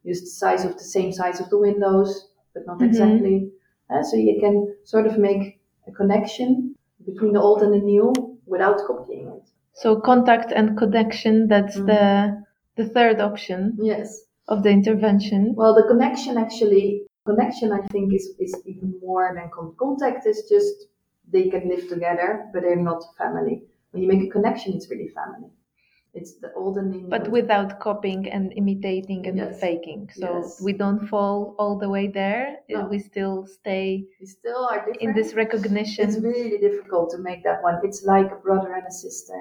Use the size of the same size of the windows, but not Mhm. exactly. Uh, so you can sort of make a connection between the old and the new without copying it. So contact and connection, that's Mhm. the the third option Yes. of the intervention. Well, the connection actually, connection I think is, is even more than con- contact is just they can live together, but they're not family. When you make a connection, it's really family. It's the old and the new. But without copying and imitating and Yes. faking. So Yes. we don't fall all the way there. No. We still stay we still are different. in this recognition. It's really difficult to make that one. It's like a brother and a sister.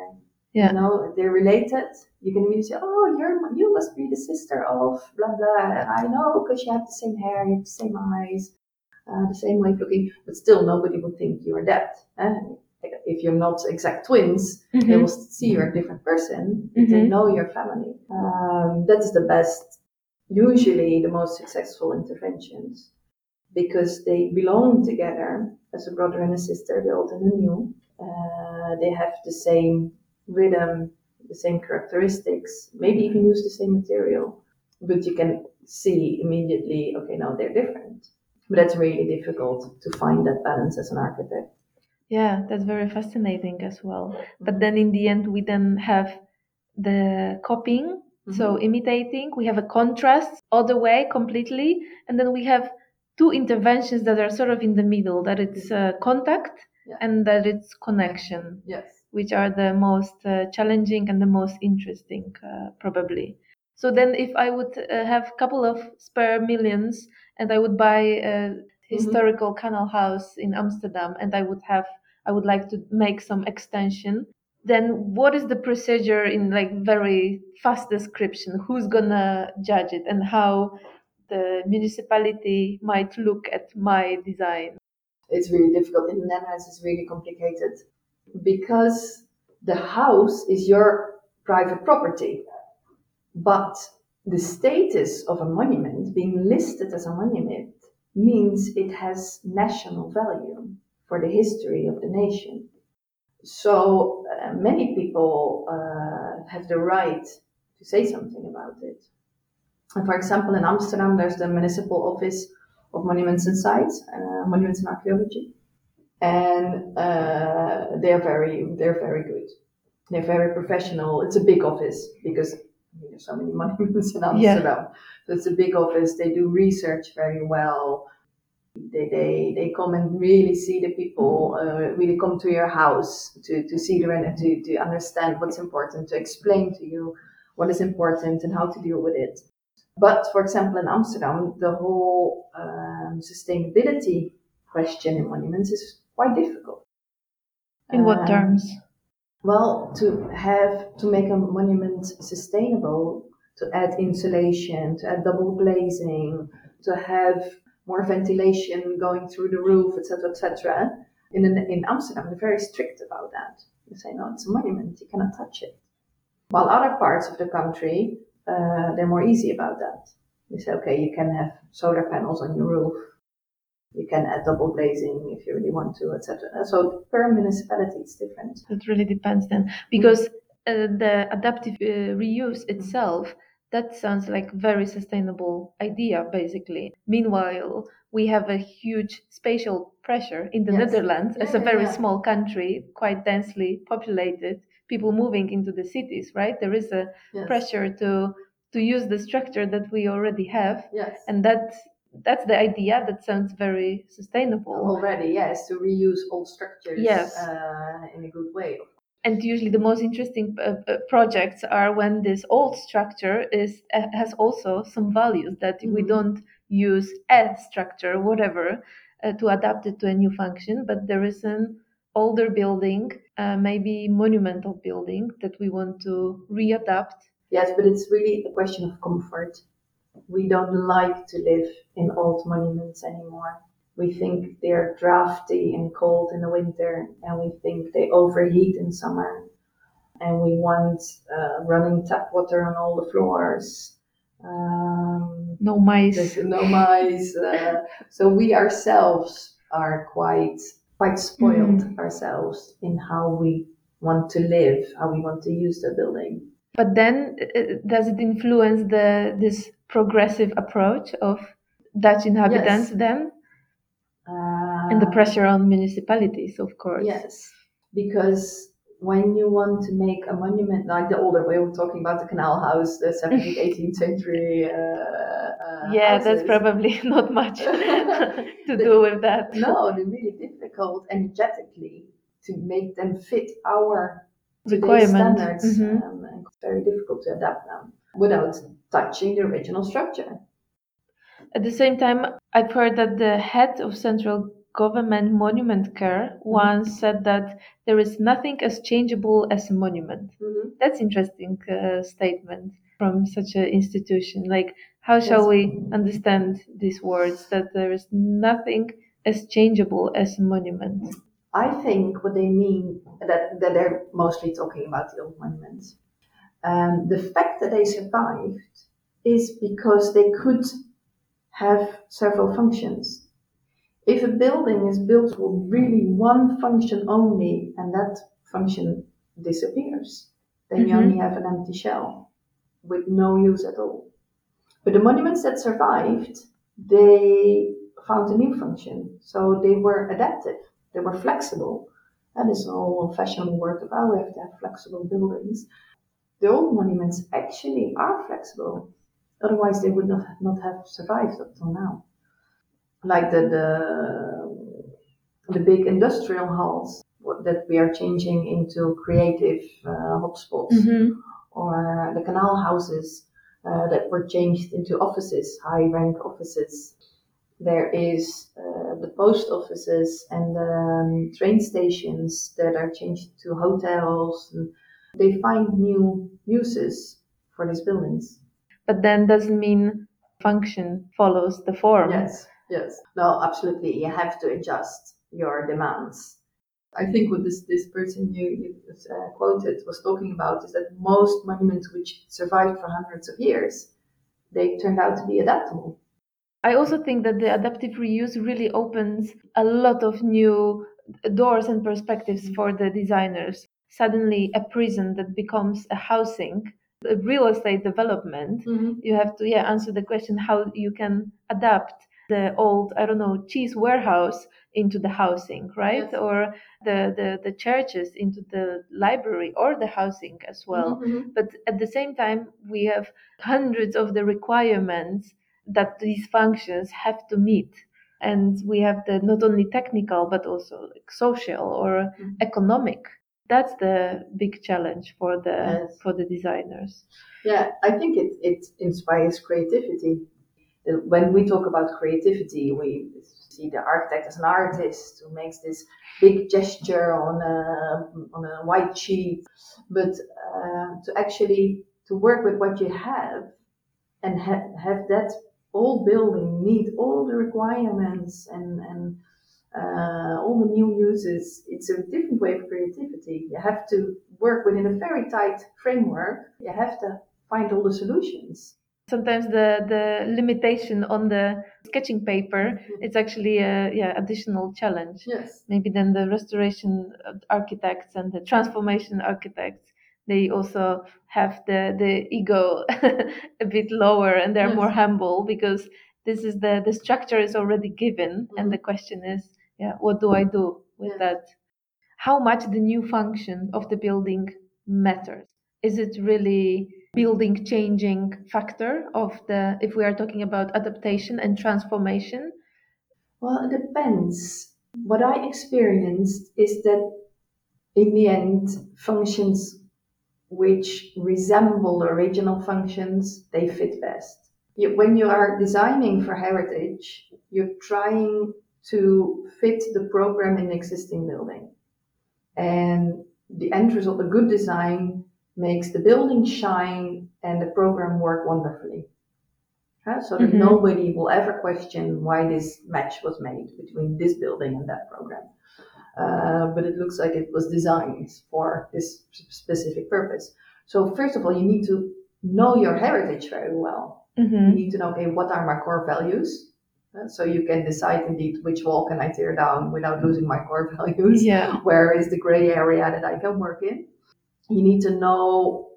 Yeah. You know, they're related. You can really say, "Oh, you're you must be the sister of blah blah." I know because you have the same hair, you have the same eyes, uh, the same way of looking. But still, nobody would think you are that. eh? If you're not exact twins, they Mhm. will see you're a different person. If They know your family. Um, that is the best, usually the most successful interventions because they belong together as a brother and a sister, the old and the new. Uh, they have the same rhythm, the same characteristics, maybe even use the same material. but you can see immediately, okay, now they're different. But that's really difficult to find that balance as an architect. Yeah, that's very fascinating as well. But then in the end, we then have the copying, so Mm-hmm. imitating. We have a contrast all the way completely, and then we have two interventions that are sort of in the middle. That it's uh, contact Yeah. and that it's connection, Yes. which are the most uh, challenging and the most interesting, uh, probably. So then, if I would uh, have a couple of spare millions and I would buy a historical canal house in Amsterdam, and I would have, I would like to make some extension. Then, what is the procedure in like very fast description? Who's gonna judge it, and how the municipality might look at my design? It's really difficult. In the Netherlands, it's really complicated because the house is your private property, but the status of a monument being listed as a monument means it has national value for the history of the nation. So uh, many people uh, have the right to say something about it. And for example, in Amsterdam, there's the Municipal Office of Monuments and Sites, uh, Monuments and Archaeology, and uh, they're very they're very good. They're very professional. It's a big office because I mean, there's so many (laughs) monuments in Amsterdam. Yeah. So it's a big office. They do research very well. They, they, they come and really see the people, uh, really come to your house to, to see the and to, to understand what's important, to explain to you what is important and how to deal with it. But for example, in Amsterdam, the whole um, sustainability question in monuments is quite difficult. In what Um, terms? Well, to have to make a monument sustainable, to add insulation, to add double glazing, to have more ventilation going through the roof, etc., etc. In in Amsterdam, they're very strict about that. They say no, it's a monument, you cannot touch it. While other parts of the country, uh, they're more easy about that. They say, okay, you can have solar panels on your roof, you can add double glazing if you really want to, etc. So per municipality, it's different. It really depends then, because uh, the adaptive uh, reuse itself that sounds like very sustainable idea basically. Meanwhile, we have a huge spatial pressure in the Yes. Netherlands as a very yeah. small country, quite densely populated, people moving into the cities, right? There is a Yes. pressure to to use the structure that we already have, Yes. and that that's the idea that sounds very sustainable. already, yes, to reuse old structures Yes. uh, in a good way. And usually the most interesting uh, uh, projects are when this old structure is uh, has also some values that we Mhm. don't use a structure whatever uh, to adapt it to a new function but there is an older building uh, maybe monumental building that we want to readapt Yes, but it's really a question of comfort. We don't like to live in old monuments anymore. We think they're drafty and cold in the winter, and we think they overheat in summer. And we want uh, running tap water on all the floors. Um, no mice no mice. Uh, (laughs) so we ourselves are quite quite spoiled ourselves in how we want to live, how we want to use the building. but then uh, does it influence the this progressive approach of dutch inhabitants Yes. then Uh, and the pressure on municipalities of course Yes, because when you want to make a monument like the older way, we're talking about the canal house, the 17th, 18th (laughs) century. Uh, uh, Yeah, that's probably (laughs) not much (laughs) to do with that. No, they're really difficult energetically to make them fit our requirements. Requirement. standards. Mhm. Um, and it's very difficult to adapt them without touching the original structure. At the same time, I've heard that the head of central government monument care once said that there is nothing as changeable as a monument. That's interesting uh, statement from such an institution. Like, how shall Yes. we understand these words that there is nothing as changeable as a monument? I think what they mean that, that they're mostly talking about the old monuments. Um, the fact that they survived is because they could have several functions. If a building is built for really one function only and that function disappears, then you Mhm. only have an empty shell with no use at all. But the monuments that survived, they found a new function. So they were adaptive, they were flexible. That is all fashionable word about we have to have flexible buildings. The old monuments actually are flexible. Otherwise, they would not, not have survived up till now. Like the, the, the big industrial halls that we are changing into creative uh, hotspots, mm-hmm. or the canal houses uh, that were changed into offices, high rank offices. There is uh, the post offices and the um, train stations that are changed to hotels. And they find new uses for these buildings. But then doesn't mean function follows the form. Yes, yes. No, absolutely. You have to adjust your demands. I think what this, this person you, you uh, quoted was talking about is that most monuments which survived for hundreds of years, they turned out to be adaptable. I also think that the adaptive reuse really opens a lot of new doors and perspectives for the designers. Suddenly, a prison that becomes a housing, real estate development, mm-hmm. you have to yeah answer the question how you can adapt the old I don't know cheese warehouse into the housing, right? Yes. Or the, the, the churches into the library or the housing as well. Mm-hmm, mm-hmm. But at the same time, we have hundreds of the requirements that these functions have to meet. And we have the not only technical but also like social or mm-hmm. economic. That's the big challenge for the yes. for the designers. Yeah, I think it, it inspires creativity. When we talk about creativity, we see the architect as an artist who makes this big gesture on a, on a white sheet, but uh, to actually to work with what you have and ha- have that old building meet all the requirements and, and uh, all the new uses, it's a different way of creativity. You have to work within a very tight framework. You have to find all the solutions sometimes the the limitation on the sketching paper mm-hmm. it's actually a yeah additional challenge yes maybe then the restoration architects and the transformation architects they also have the the ego (laughs) a bit lower and they're yes. more humble because this is the the structure is already given mm-hmm. and the question is yeah what do i do with yes. that? How much the new function of the building matters? Is it really building changing factor of the if we are talking about adaptation and transformation? Well it depends. What i experienced is that in the end functions which resemble original functions they fit best. When you are designing for heritage you're trying to fit the program in the existing building and the end result a good design makes the building shine and the program work wonderfully. So that mm-hmm. nobody will ever question why this match was made between this building and that program. Uh, but it looks like it was designed for this specific purpose. So first of all, you need to know your heritage very well. Mm-hmm. You need to know, okay, what are my core values? Uh, so you can decide indeed which wall can I tear down without losing my core (laughs) values. Yeah. Where is the gray area that I can work in? you need to know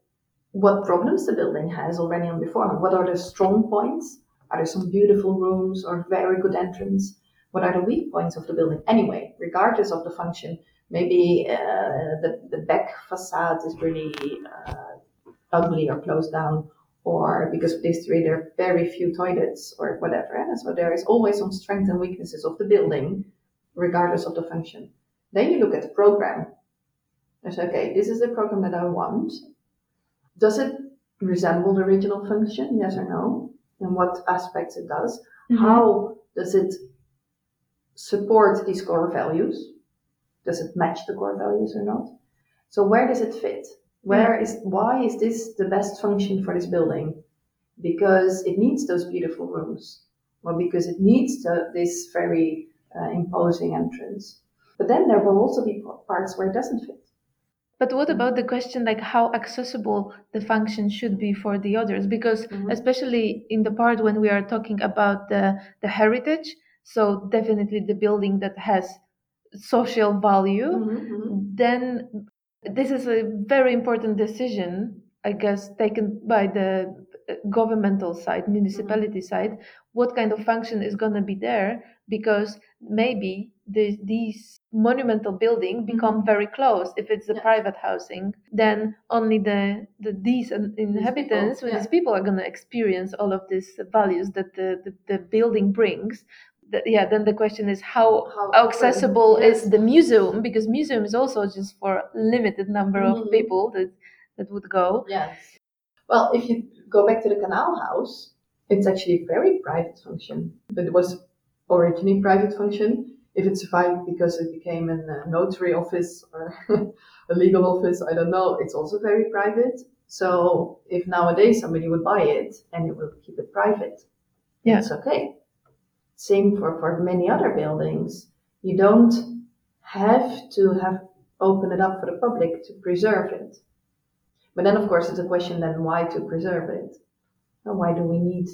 what problems the building has already on beforehand. What are the strong points? Are there some beautiful rooms or very good entrance? What are the weak points of the building? Anyway, regardless of the function, maybe uh, the, the back facade is really uh, ugly or closed down, or because of history there are very few toilets or whatever. And so there is always some strengths and weaknesses of the building, regardless of the function. Then you look at the program I say, okay, this is the program that I want. Does it resemble the original function? Yes or no? And what aspects it does? Mm-hmm. How does it support these core values? Does it match the core values or not? So where does it fit? Where is why is this the best function for this building? Because it needs those beautiful rooms, or because it needs the, this very uh, imposing entrance. But then there will also be parts where it doesn't fit. But what about the question like how accessible the function should be for the others? Because mm-hmm. especially in the part when we are talking about the, the heritage, so definitely the building that has social value, mm-hmm, mm-hmm. then this is a very important decision, I guess, taken by the uh, governmental side, municipality mm-hmm. side, what kind of function is going to be there because maybe the, these monumental building mm-hmm. become mm-hmm. very close if it's yeah. private housing then only the, the these inhabitants these people, yeah. these people are going to experience all of these values that the, the, the building brings the, yeah then the question is how, how accessible yes. is the museum? Because museum is also just for a limited number mm-hmm. of people that that would go. Yes. Well if you go back to the canal house it's actually a very private function. But it was originally private function. If it survived because it became a notary office or (laughs) a legal office i don't know. It's also very private. So if nowadays somebody would buy it and it will keep it private yeah. it's okay same for, for many other buildings. You don't have to have open it up for the public to preserve it. But then, of course, it's a question then why to preserve it? And why do we need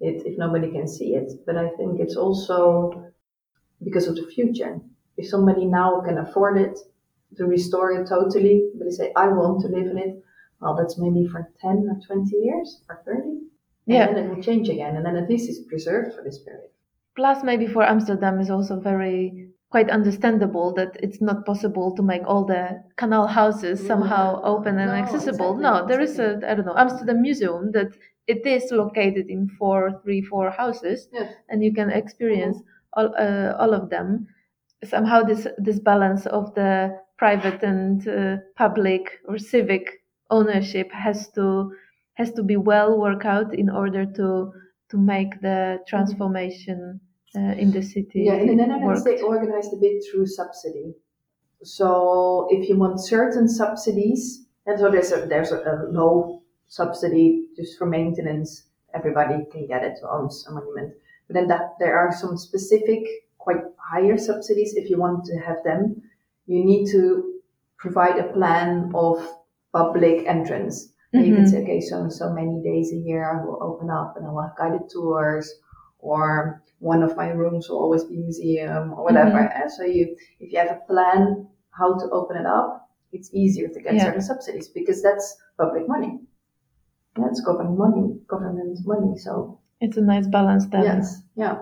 it if nobody can see it? But I think it's also because of the future. If somebody now can afford it to restore it totally, but they say, I want to live in it, well, that's maybe for 10 or 20 years or 30. And yeah. then it will change again. And then at least it's preserved for this period. Plus, maybe for Amsterdam is also very quite understandable that it's not possible to make all the canal houses somehow open and no, accessible. Exactly, no, there exactly. is a I don't know Amsterdam Museum that it is located in four, three, four houses, yes. and you can experience mm-hmm. all uh, all of them. Somehow, this this balance of the private and uh, public or civic ownership has to has to be well worked out in order to to make the transformation uh, in the city. Yeah, in the Netherlands they organized a bit through subsidy. So if you want certain subsidies, and so there's a there's a, a low subsidy just for maintenance. Everybody can get it who owns a monument. But then that there are some specific, quite higher subsidies. If you want to have them, you need to provide a plan of public entrance. Mm-hmm. you can mm-hmm. say, okay, so so many days a year I will open up and I will have guided tours, or one of my rooms will always be museum or whatever. Mm-hmm. And so you, if you have a plan how to open it up, it's easier to get yeah. certain subsidies because that's public money. That's government money, government money. So it's a nice balance then. Yes. Yeah.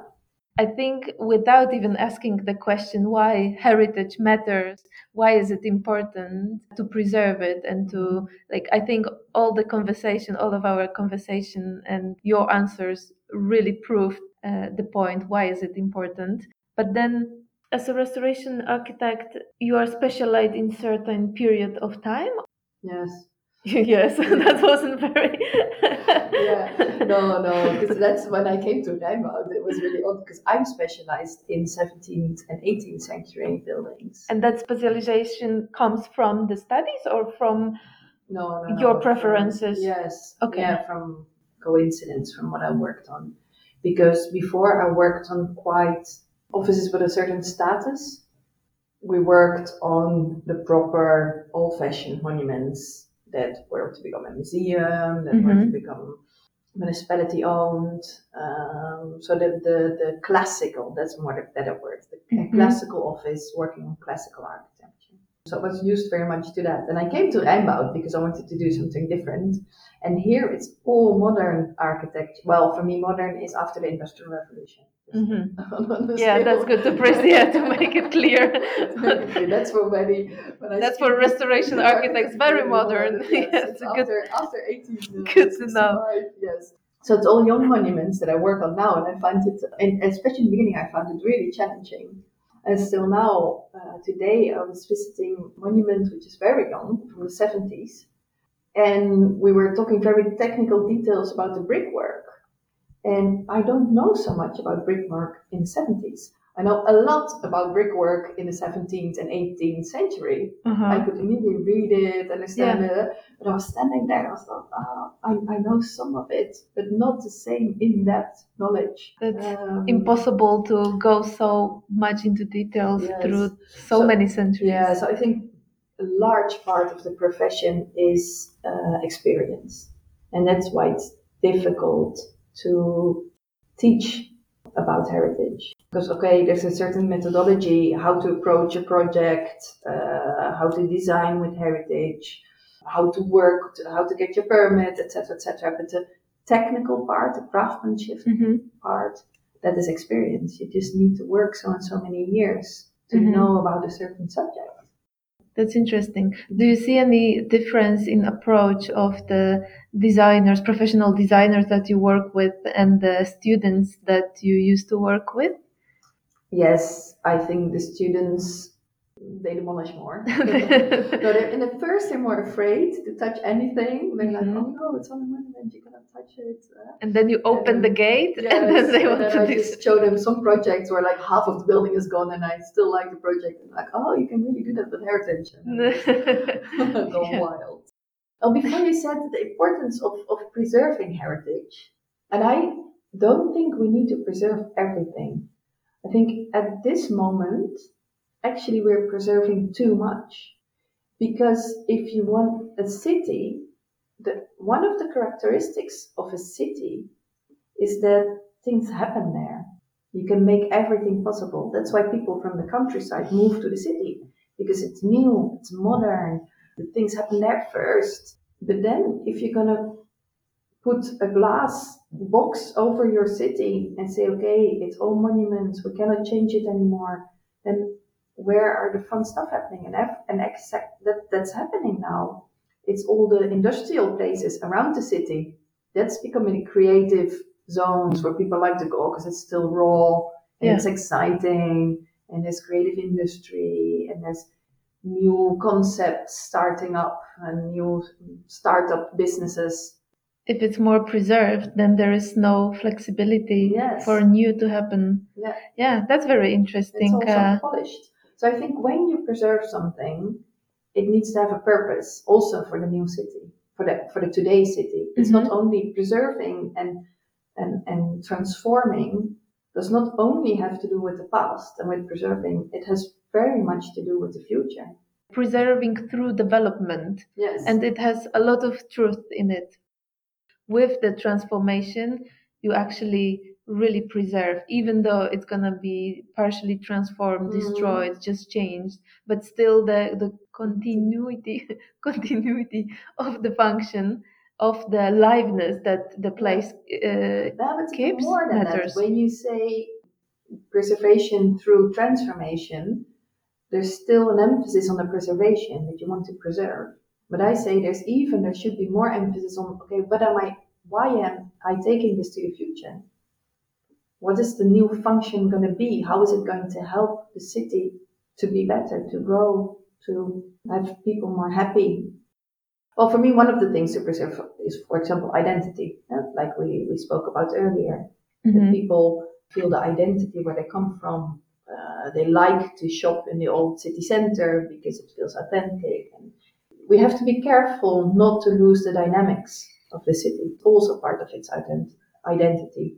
I think without even asking the question why heritage matters, why is it important to preserve it and to like I think all the conversation, all of our conversation and your answers really proved uh, the point why is it important. But then as a restoration architect, you are specialized in certain period of time. Yes. (laughs) yes, (laughs) that wasn't very. yeah, no, no, (laughs) because that's when I came to Rijnboutt. It was really odd because I'm specialized in 17th and 18th century buildings. And that specialization comes from the studies or from no, no your no, preferences? From, yes. Okay. Yeah, from coincidence from what I worked on. Because before I worked on quite offices with a certain status. We worked on the proper old fashioned monuments that were to become a museum, that mm-hmm. were to mm-hmm. become municipality owned. Um, so the, the, the classical, that's more the better word, the mm-hmm. classical office working on classical architecture. So it was used very much to that. And I came to Rijnboutt because I wanted to do something different. And here it's all modern architecture. Well, for me, modern is after the Industrial Revolution. Mm-hmm. (laughs) yeah, that's good to press yeah to (laughs) make it clear. that's for many. That's for restoration (laughs) architects. Very modern. modern. Yes, yes after after 18. Good to know. Yes. So it's all young monuments that I work on now, and I find it, and especially in the beginning, I found it really challenging. And still now, uh, today, I was visiting a monument which is very young, from the 70s, and we were talking very technical details about the brickwork. And I don't know so much about brickwork in the 70s. I know a lot about brickwork in the 17th and 18th century. Uh-huh. I could immediately read it, and understand yeah. it. But I was standing there, I was like, oh, I, I know some of it, but not the same in depth knowledge. It's um, impossible to go so much into details yes. through so, so, many centuries. Yeah, so I think a large part of the profession is uh, experience. And that's why it's difficult to teach about heritage. Because, okay, there's a certain methodology, how to approach a project, uh, how to design with heritage, how to work, how to get your permit, etc., etc. But the technical part, the craftsmanship Mm-hmm. part, that is experience. You just need to work so and so many years to Mhm. know about a certain subject. That's interesting. Do you see any difference in approach of the designers, professional designers that you work with, and the students that you used to work with? Yes, I think the students they demolish more. (laughs) (laughs) they're, in the first they're more afraid to touch anything. They're like, Mhm. oh no, it's on a monument, you cannot touch it. Uh, and then you open the gate, Yes, and then they and want then to I just show them some projects where like half of the building is gone, and I still like the project. And like, oh, you can really do that with heritage. (laughs) And (laughs) go Yeah. wild. Oh, before you said the importance of, of preserving heritage, and I don't think we need to preserve everything. I think at this moment, actually, we're preserving too much. Because if you want a city, the, one of the characteristics of a city is that things happen there. You can make everything possible. That's why people from the countryside move to the city because it's new, it's modern, the things happen there first. But then, if you're gonna put a glass box over your city and say, okay, it's all monuments, we cannot change it anymore, then where are the fun stuff happening? And, and exact, that, that's happening now. It's all the industrial places around the city. That's becoming creative zones where people like to go because it's still raw and Yeah. it's exciting and there's creative industry and there's new concepts starting up and new startup businesses If it's more preserved, then there is no flexibility Yes. for new to happen. Yeah. Yeah, that's very interesting. It's also Uh, polished. So I think when you preserve something, it needs to have a purpose also for the new city, for the for the today city. It's not mm-hmm. only preserving and and and transforming does not only have to do with the past and with preserving, it has very much to do with the future. preserving through development. Yes. and it has a lot of truth in it. With the transformation, you actually really preserve, even though it's gonna be partially transformed, Mhm. destroyed, just changed, but still the the continuity (laughs) continuity of the function of the liveness that the place uh, even keeps more than matters. that. When you say preservation through transformation, there's still an emphasis on the preservation that you want to preserve. But I say there's even there should be more emphasis on okay, what am I why am I taking this to the future? What is the new function going to be? How is it going to help the city to be better, to grow, to have people more happy? Well, for me, one of the things to preserve is, for example, identity, like we, we spoke about earlier. mhm. People feel the identity where they come from. Uh, they like to shop in the old city center because it feels authentic. And we have to be careful not to lose the dynamics of the city. It's also part of its ident- identity.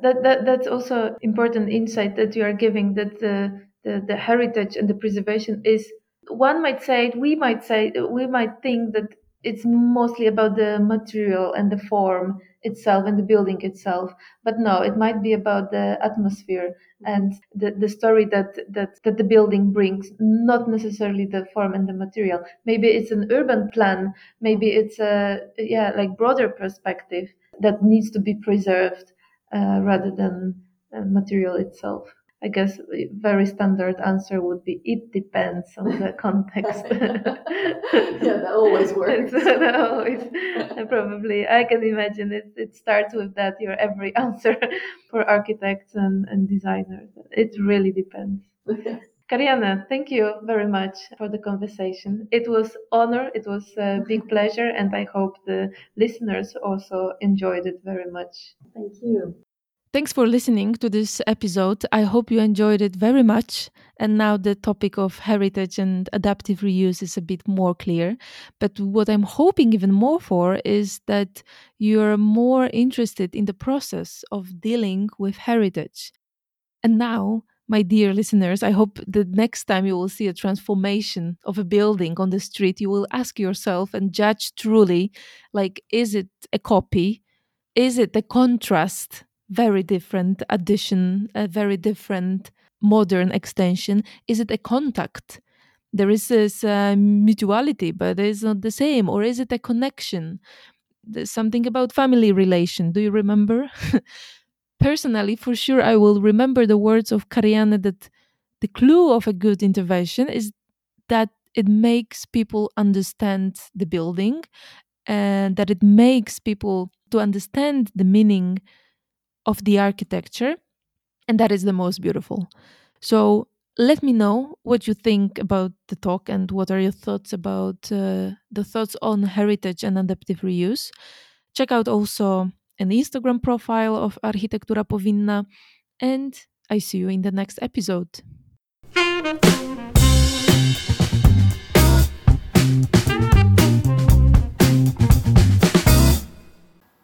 That, that that's also important insight that you are giving that the, the the heritage and the preservation is one might say we might say we might think that it's mostly about the material and the form itself and the building itself but no it might be about the atmosphere and the, the story that, that that the building brings not necessarily the form and the material. Maybe it's an urban plan maybe it's a yeah like broader perspective that needs to be preserved rather than uh, material itself. I guess a very standard answer would be it depends on the (laughs) context. Yeah, that always (laughs) works. That always, probably, I can imagine it. It starts with that. Your every (laughs) answer for architects and, and designers. It really depends. Karianne, thank you very much for the conversation. It was honor, it was a big (laughs) pleasure, and I hope the listeners also enjoyed it very much. Thank you. Thanks for listening to this episode. I hope you enjoyed it very much. And now the topic of heritage and adaptive reuse is a bit more clear. But what I'm hoping even more for is that you're more interested in the process of dealing with heritage. And now, my dear listeners, I hope the next time you will see a transformation of a building on the street, you will ask yourself and judge truly like, is it a copy? Is it a contrast? Very different addition, a very different modern extension? Is it a contact? There is this uh, mutuality, but it's not the same. Or is it a connection? There's something about family relation. Do you remember? (laughs) Personally, for sure, I will remember the words of Karianne that the clue of a good intervention is that it makes people understand the building and that it makes people to understand the meaning of the architecture and that is the most beautiful. So let me know what you think about the talk and what are your thoughts about uh, the thoughts on heritage and adaptive reuse. Check out also an instagram profile of architektura powinna and i see you in the next episode